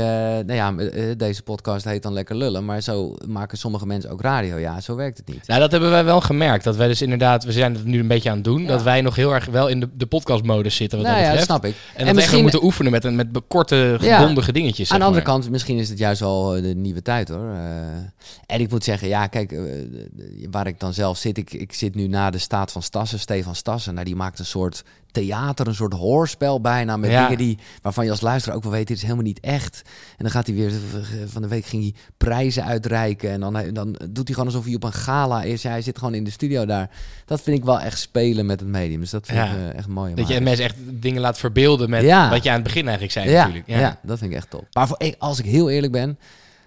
nou ja, eh, deze podcast heet dan lekker lullen, maar zo maken sommige mensen ook radio. Ja, zo werkt het niet. Nou, dat hebben wij wel gemerkt. Dat wij dus inderdaad, we zijn het nu een beetje aan het doen. Ja. Dat wij nog heel erg wel in de, de podcastmodus zitten wat nou dat ja, dat snap ik. En dat we echt wel moeten oefenen met, een- met korte, Ja. gebondige dingetjes. Aan de andere maar. kant, misschien is het juist wel eh, de nieuwe tijd hoor. En ik moet zeggen, ja, kijk, waar ik dan zelf zit, ik, ik zit nu na de staat van Stassen, Stefan Stassen. Nou, die maakt een soort theater, een soort hoorspel bijna met Ja. dingen die, waarvan je als luisteraar ook wel weet, dit is helemaal niet echt. En dan gaat hij weer, van de week ging hij prijzen uitreiken en dan, dan doet hij gewoon alsof hij op een gala is. Ja, hij zit gewoon in de studio daar. Dat vind ik wel echt spelen met het medium, dus dat vind Ja. ik eh, echt mooi. Dat je aan. mensen echt dingen laat verbeelden met wat je aan het begin eigenlijk zei ja, natuurlijk. ja. dat vind ik echt top. Maar voor, als ik heel eerlijk ben,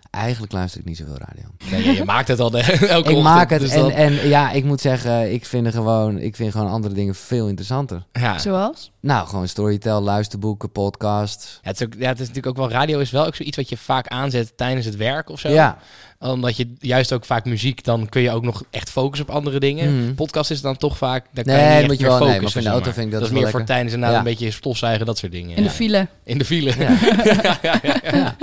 eigenlijk luister ik niet zoveel radio. Nee, je maakt het al de, elke ik ochtend, maak het dus en, en ja, ik moet zeggen, ik vind, er gewoon, ik vind gewoon andere dingen veel interessanter. ja. Zoals? Nou, gewoon storytel, luisterboeken, podcast. Ja, het, is ook, ja, het is natuurlijk ook wel, radio is wel ook zoiets wat je vaak aanzet tijdens het werk of zo. Ja, Omdat je juist ook vaak muziek, dan kun je ook nog echt focussen op andere dingen. Mhm. Podcast is dan toch vaak, daar Nee, kan je niet moet je wel- nee, maar voor de auto maar. vind ik dat dat is meer voor tijdens en na Ja. een beetje stofzuigen, dat soort dingen. In ja. de file. In de file. Ja. ja, ja, ja, ja.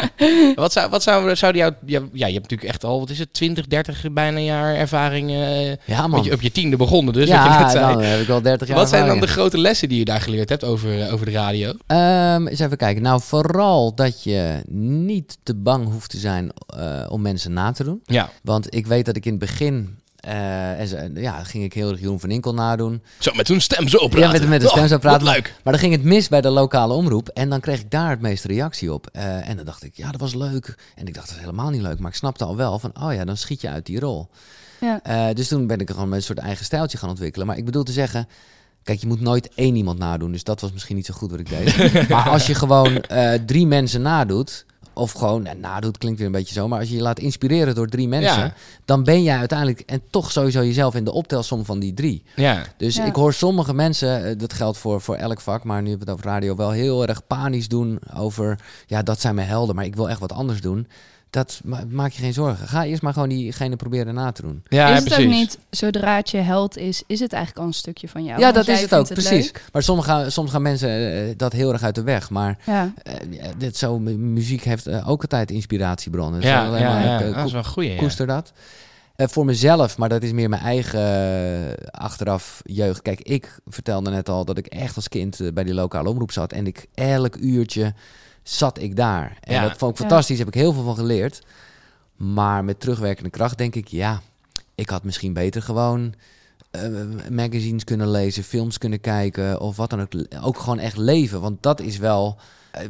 Wat zou, wat zou, zou jou, ja, ja, je hebt natuurlijk echt al, wat is het, 20, 30 bijna jaar ervaring eh, ja man. je, op je tiende begonnen. Dus wat je ja, net zei. dan heb ik al 30 jaar wat zijn dan de grote lessen die je daar geleerd hebt over, eh, over de radio? Ehm, eens even kijken. Nou, vooral dat je niet te bang hoeft te zijn eh, om mensen na te doen. Ja, Want ik weet dat ik in het begin... eh, en ze- ja, ging ik heel erg Jeroen van Inkel nadoen. zo met zo'n stem zo praten. Ja, met, met de stem Oh, zo praten. wat leuk. Maar dan ging het mis bij de lokale omroep. En dan kreeg ik daar het meeste reactie op. Eh, en dan dacht ik, ja, dat was leuk. En ik dacht, dat is helemaal niet leuk. Maar ik snapte al wel van, oh ja, dan schiet je uit die rol. Ja. Eh, dus toen ben ik gewoon met een soort eigen stijltje gaan ontwikkelen. Maar ik bedoel te zeggen, kijk, je moet nooit één iemand nadoen. Dus dat was misschien niet zo goed wat ik deed. maar als je gewoon eh, drie mensen nadoet... Of gewoon, nou, nadoet klinkt weer een beetje zo. Maar als je je laat inspireren door drie mensen... Ja. dan ben jij uiteindelijk en toch sowieso jezelf in de optelsom van die drie. Ja, Dus Ja. ik hoor sommige mensen, eh, dat geldt voor, voor elk vak, maar nu hebben we het over radio, wel heel erg panisch doen over, ja, dat zijn mijn helden, maar ik wil echt wat anders doen. Dat ma- maak je geen zorgen. Ga eerst maar gewoon diegene proberen na te doen. ja, is ja, het precies. ook niet, zodra het je held is, is het eigenlijk al een stukje van jou? ja, dat is het ook, precies. leuk. Maar soms gaan, soms gaan mensen eh, dat heel erg uit de weg. Maar Ja. eh, ja, dit zo, mu- muziek heeft eh, ook altijd inspiratiebronnen. Ja, alleen ja, maar, ja. ik, eh, dat is wel een goeie. ja. koester dat. Eh, voor mezelf, maar dat is meer mijn eigen achteraf jeugd. Kijk, ik vertelde net al dat ik echt als kind bij die lokale omroep zat. En ik elk uurtje zat ik daar. En Ja. dat vond ik fantastisch. Heb ik heel veel van geleerd. Maar met terugwerkende kracht denk ik, ja, ik had misschien beter gewoon eh, magazines kunnen lezen, films kunnen kijken of wat dan ook. Ook gewoon echt leven. Want dat is wel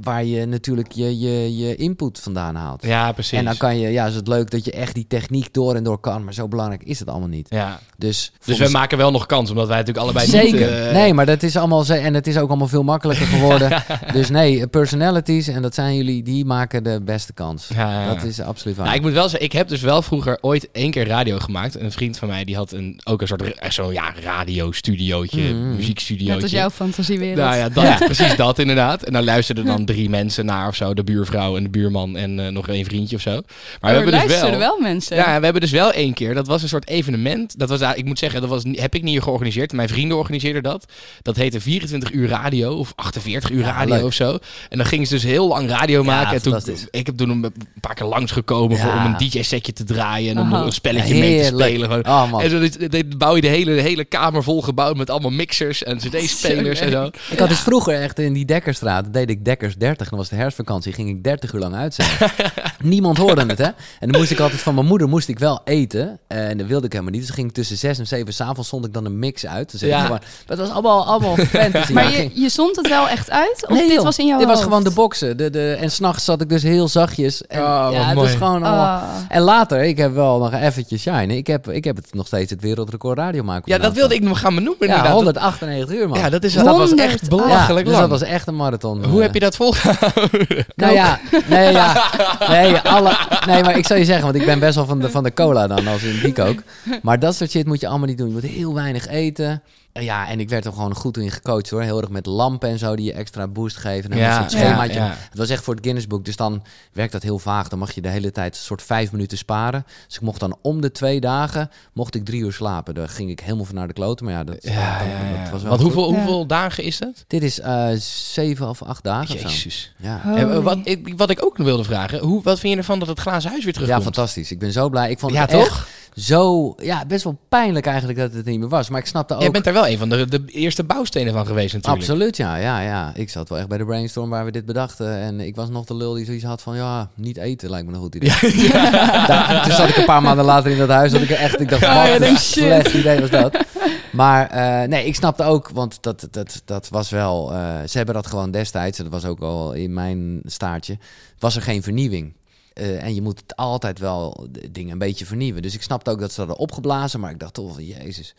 waar je natuurlijk je, je, je input vandaan haalt. Ja, precies. En dan kan je, ja, is het leuk dat je echt die techniek door en door kan, maar zo belangrijk is het allemaal niet. ja. Dus, Dus we maken wel nog kans, omdat wij natuurlijk allebei Zeker. niet... eh, nee, maar dat is allemaal ze- en het is ook allemaal veel makkelijker geworden. dus nee, personalities en dat zijn jullie, die maken de beste kans. Ja, ja, ja. Dat is absoluut waar. Nou, ik moet wel zeggen, ik heb dus wel vroeger ooit één keer radio gemaakt. Een vriend van mij die had een, ook een soort zo'n ja, radiostudiootje, Mm. muziekstudiootje. Net als jouw fantasiewereld. Nou ja, dat, precies dat inderdaad. En dan luisterde dan dan drie mensen naar of zo. De buurvrouw en de buurman en eh, nog één vriendje of zo. Maar we Maar hebben dus wel... wel mensen. Ja, we hebben dus wel één keer. Dat was een soort evenement. Dat was, ik moet zeggen, dat was, niet- heb ik niet georganiseerd. Mijn vrienden organiseerden dat. Dat heette 24 uur radio of 48 uur Ja, radio leuk. of zo. En dan gingen ze dus heel lang radio maken. en toen, ik heb toen een paar keer langsgekomen voor, Ja. om een DJ-setje te draaien en om Aha. een spelletje mee te spelen. Oh man. En zo dit- bouw je de hele, de hele kamer volgebouwd met allemaal mixers en cd-spelers en zo. Ik had dus vroeger echt in die Dekkerstraat, deed ik Dekkers 30. Dan was de herfstvakantie, ging ik 30 uur lang uitzenden. Niemand hoorde het, hè? En dan moest ik altijd van mijn moeder moest ik wel eten. En dat wilde ik helemaal niet. Dus ging ik tussen 6 en 7 s'avonds stond ik dan een mix uit. Dus Ja. gewoon, dat was allemaal, allemaal fantasy. Maar je, je zond het wel echt uit? Of Nee, dit joh. was in jouw Dit was gewoon de boksen. De, de, en s'nachts zat ik dus heel zachtjes. En, Oh, ja, het was gewoon allemaal... Ah. En later, ik heb wel nog eventjes shine. Ik heb, ik heb het nog steeds het wereldrecord radio maken. Ja, dat wilde ik nog gaan benoemen Ja, inderdaad. 198 uur, man. Ja, dat, is, Dus dat was echt 100 belachelijk dus lang. dat was echt een marathon. Hoe eh. heb je dat volgehouden? Nou ja, nee, ja, nee, alle, nee, maar ik zou je zeggen, want ik ben best wel van de, van de cola dan, als in die kook. Maar dat soort shit moet je allemaal niet doen. Je moet heel weinig eten. En Ja, en ik werd er gewoon goed in gecoacht hoor. Heel erg met lampen en zo die je extra boost geven. En Ja, schemaatje. ja, ja. Het was echt voor het Guinness Book. Dus dan werkt dat heel vaag. Dan mag je de hele tijd een soort vijf minuten sparen. Dus ik mocht dan om de twee dagen, mocht ik drie uur slapen. Daar ging ik helemaal van naar de kloten. Maar ja, dat, Ja, dat, ja, dat ja. was wel Want hoeveel, Ja. hoeveel dagen is dat? Dit is eh, zeven of acht dagen. Jezus. Ja. En, eh, wat, ik, wat ik ook nog wilde vragen, hoe, wat vind je ervan dat het glazen huis weer Ja, terugkomt? fantastisch. Ik ben zo blij. Ik vond Ja, het toch? echt zo... Ja, best wel pijnlijk eigenlijk dat het niet meer was. Maar ik snapte ook... Jij bent daar wel een van de, de eerste bouwstenen van geweest natuurlijk. Absoluut, ja, ja, ja. Ik zat wel echt bij de brainstorm waar we dit bedachten. En ik was nog de lul die zoiets had van... Ja, niet eten lijkt me een goed idee. Daar- toen zat ik een paar maanden later in dat huis. Dat ik er echt... Ik dacht, wat een slecht idee was dat. Maar eh, nee, ik snapte ook... Want dat, dat, dat was wel... eh, ze hebben dat gewoon destijds... Dat was ook al in mijn staartje... Was er geen vernieuwing. Eh, en je moet het altijd wel de dingen een beetje vernieuwen. Dus ik snapte ook dat ze hadden opgeblazen. Maar ik dacht toch, van, jezus.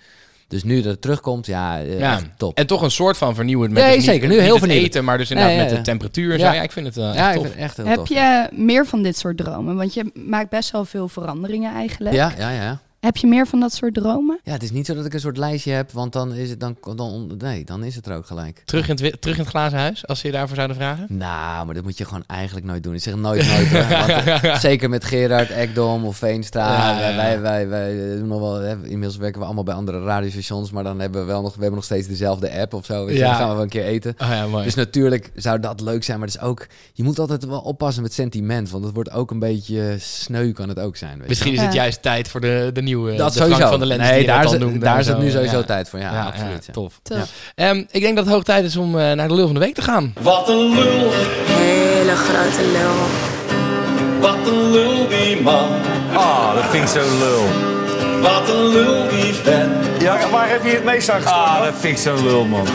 Dus nu dat het terugkomt, ja, eh, Ja. echt top. En toch een soort van vernieuwend met Nee, dus niet- zeker. Nu niet heel het vernieuwend. eten, maar dus inderdaad Ja, ja, met ja. de temperatuur zo. Ja. Ik vind het eh, ja, echt ik tof. vind het echt heel Heb tof. je meer van dit soort dromen? Want je maakt best wel veel veranderingen eigenlijk. Ja, ja, ja. Heb je meer van dat soort dromen? Ja, het is niet zo dat ik een soort lijstje heb, want dan is het dan, dan nee, dan is het er ook gelijk. Terug in, het, terug in het glazen huis, als ze je daarvoor zouden vragen? Nou, maar dat moet je gewoon eigenlijk nooit doen. Ik zeg nooit nooit. Want, eh, zeker met Gerard, Ekdom of Veenstra. Ja, ja, ja. Wij, wij, wij doen nog wel. Hè, inmiddels werken we allemaal bij andere radiostations, maar dan hebben we wel nog, we hebben nog steeds dezelfde app of zo. Ja. Dan gaan we wel een keer eten. Oh ja, mooi. Dus natuurlijk zou dat leuk zijn, maar het is ook, je moet altijd wel oppassen met sentiment, want het wordt ook een beetje sneu kan het ook zijn. Weet je Misschien is Ja. het juist tijd voor de, de nieuwe, Dat de Frank sowieso. van de Lens nee, die daar is, noemde daar is het nu sowieso Ja. tijd voor. Ja, Ja, absoluut. tof. Ehm, ik denk dat het hoog tijd is om eh, naar de lul van de week te gaan. Wat een lul, Hele grote lul. wat een lul die man. Ah, dat vind ik zo lul. Wat een lul die vent. Ja, waar heb je het meest aan? Ah, dat vind ik zo lul, man.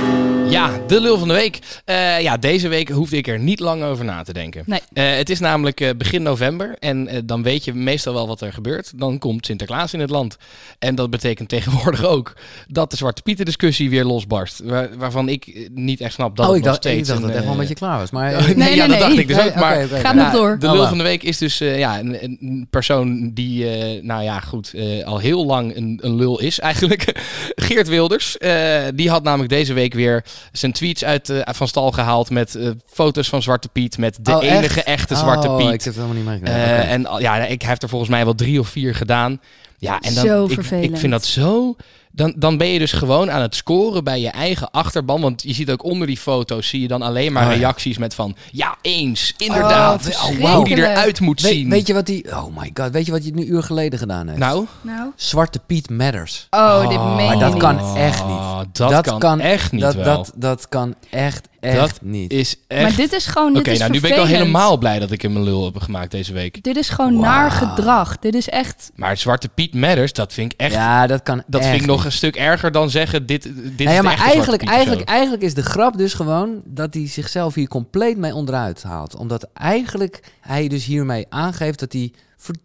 Ja, de lul van de week. Eh, ja, deze week hoefde ik er niet lang over na te denken. Nee. Eh, het is namelijk eh, begin november en dan weet je meestal wel wat er gebeurt. Dan komt Sinterklaas in het land. En dat betekent tegenwoordig ook dat de Zwarte Pieten discussie weer losbarst. Waar- waarvan ik niet echt snap dat oh, het ik nog dacht, ik steeds dacht dat het echt wel een beetje klaar was. Maar, nee, Nee, ja, nee, dat dacht ik dus ook. Maar. Gaat Ja, nog door. De lul van de week is dus eh, ja, een, een persoon die, eh, nou ja, goed, eh, al heel lang een, een lul is eigenlijk. Geert Wilders. eh, die had namelijk deze week weer zijn tweets uit, eh, van stal gehaald met eh, foto's van Zwarte Piet. Met de Oh, echt? enige echte Zwarte oh, Piet. ik heb het helemaal niet. Eh, Oké. En al- ja, ik, hij heeft er volgens mij wel drie of vier gedaan. Ja, en dan, Zo ik, vervelend. ik vind dat zo... Dan, dan ben je dus gewoon aan het scoren bij je eigen achterban. Want je ziet ook onder die foto's, zie je dan alleen maar Oh, ja. reacties met van... Ja, eens, inderdaad. Oh, hoe die eruit moet zien. weet je wat hij... Oh my god, weet je wat hij een uur geleden gedaan heeft? nou? Nou? Zwarte Piet Matters. Oh, dit meen maar je dat kan echt niet. Oh, dat, kan, echt niet dat, wel. Dat, dat kan echt, echt Dat niet. is echt... Maar dit is gewoon. Oké, Dit is nou nu ben ik al helemaal blij dat ik hem een lul heb gemaakt deze week. Dit is gewoon naar gedrag. Dit is echt. Maar Zwarte Piet Matters, dat vind ik echt... ja, dat kan dat echt vind ik nog niet. een stuk erger dan zeggen, dit, dit Nou is ja, de maar eigenlijk, eigenlijk, eigenlijk is de grap dus gewoon dat hij zichzelf hier compleet mee onderuit haalt. Omdat eigenlijk hij dus hiermee aangeeft dat hij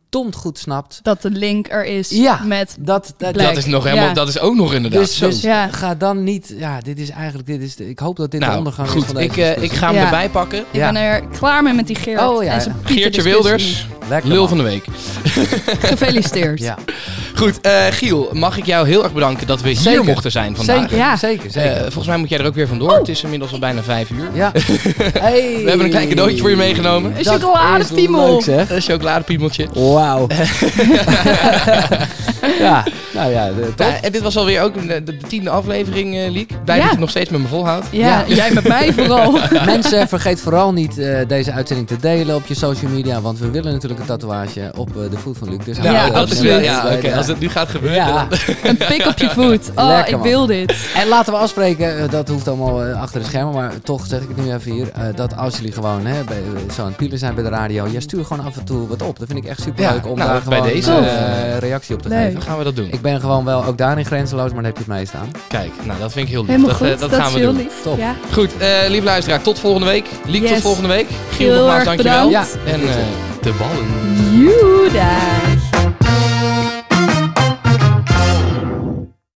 verdomd goed snapt. Dat de link er is Ja. met. Dat, dat, Black. Dat is nog helemaal, Ja. dat is ook nog inderdaad dus, zo. dus Ja. ga dan niet. Ja, dit is eigenlijk. Dit is de- ik hoop dat dit de nou, ondergang is goed, van deze ik, eh, ik ga hem Ja. erbij pakken. Ik Ja. ben er klaar mee met die Gerard. Oh, ja, en zijn ja. Pieter Geertje. Wilders, Lekker, lul man. van de week. Gefeliciteerd. Ja. Goed, eh, Giel, mag ik jou heel erg bedanken dat we hier Zeker. mochten zijn vandaag. Zeker, Ja. zeker, Eh, zeker. volgens mij moet jij er ook weer vandoor. Het is inmiddels al bijna vijf uur. ja. Hey. We hebben een klein cadeautje voor je meegenomen. Een chocoladepiemel. is. Een chocoladepiemeltje. Wauw. ja, nou ja, top. Ja, en dit was alweer ook de, de tiende aflevering, eh Liek. Blij dat Ja. je nog steeds met me volhoudt. Ja, jij met mij vooral. Mensen, vergeet vooral niet eh, deze uitzending te delen op je social media. Want we willen natuurlijk een tatoeage op eh, de voet van Luc. Dus Ja, bij. ja, oké. Als het nu gaat gebeuren, Ja. dan... Een pik op je voet. Oh, Lekker, ik wil dit. En laten we afspreken, eh, dat hoeft allemaal eh, achter de schermen, maar toch zeg ik het nu even hier, eh, dat als jullie gewoon hè, bij, eh, zo aan het pielen zijn bij de radio, ja, stuur gewoon af en toe wat op. Dat vind ik echt super leuk Ja, om nou, daar bij deze, eh, eh, reactie op te leuk. geven. Gaan we dat doen. Ik ben gewoon wel ook daarin grenzeloos, maar dan heb je het meestaan. Kijk, nou dat vind ik heel lief. Helemaal dat, goed. eh, dat, dat gaan is we heel doen. lief. Top. Ja. Goed, eh lieve luisteraar, tot volgende week. Liek, tot volgende week. Giel, Heel nogmaals, dankjewel. bedankt. En eh, de ballen. Juda.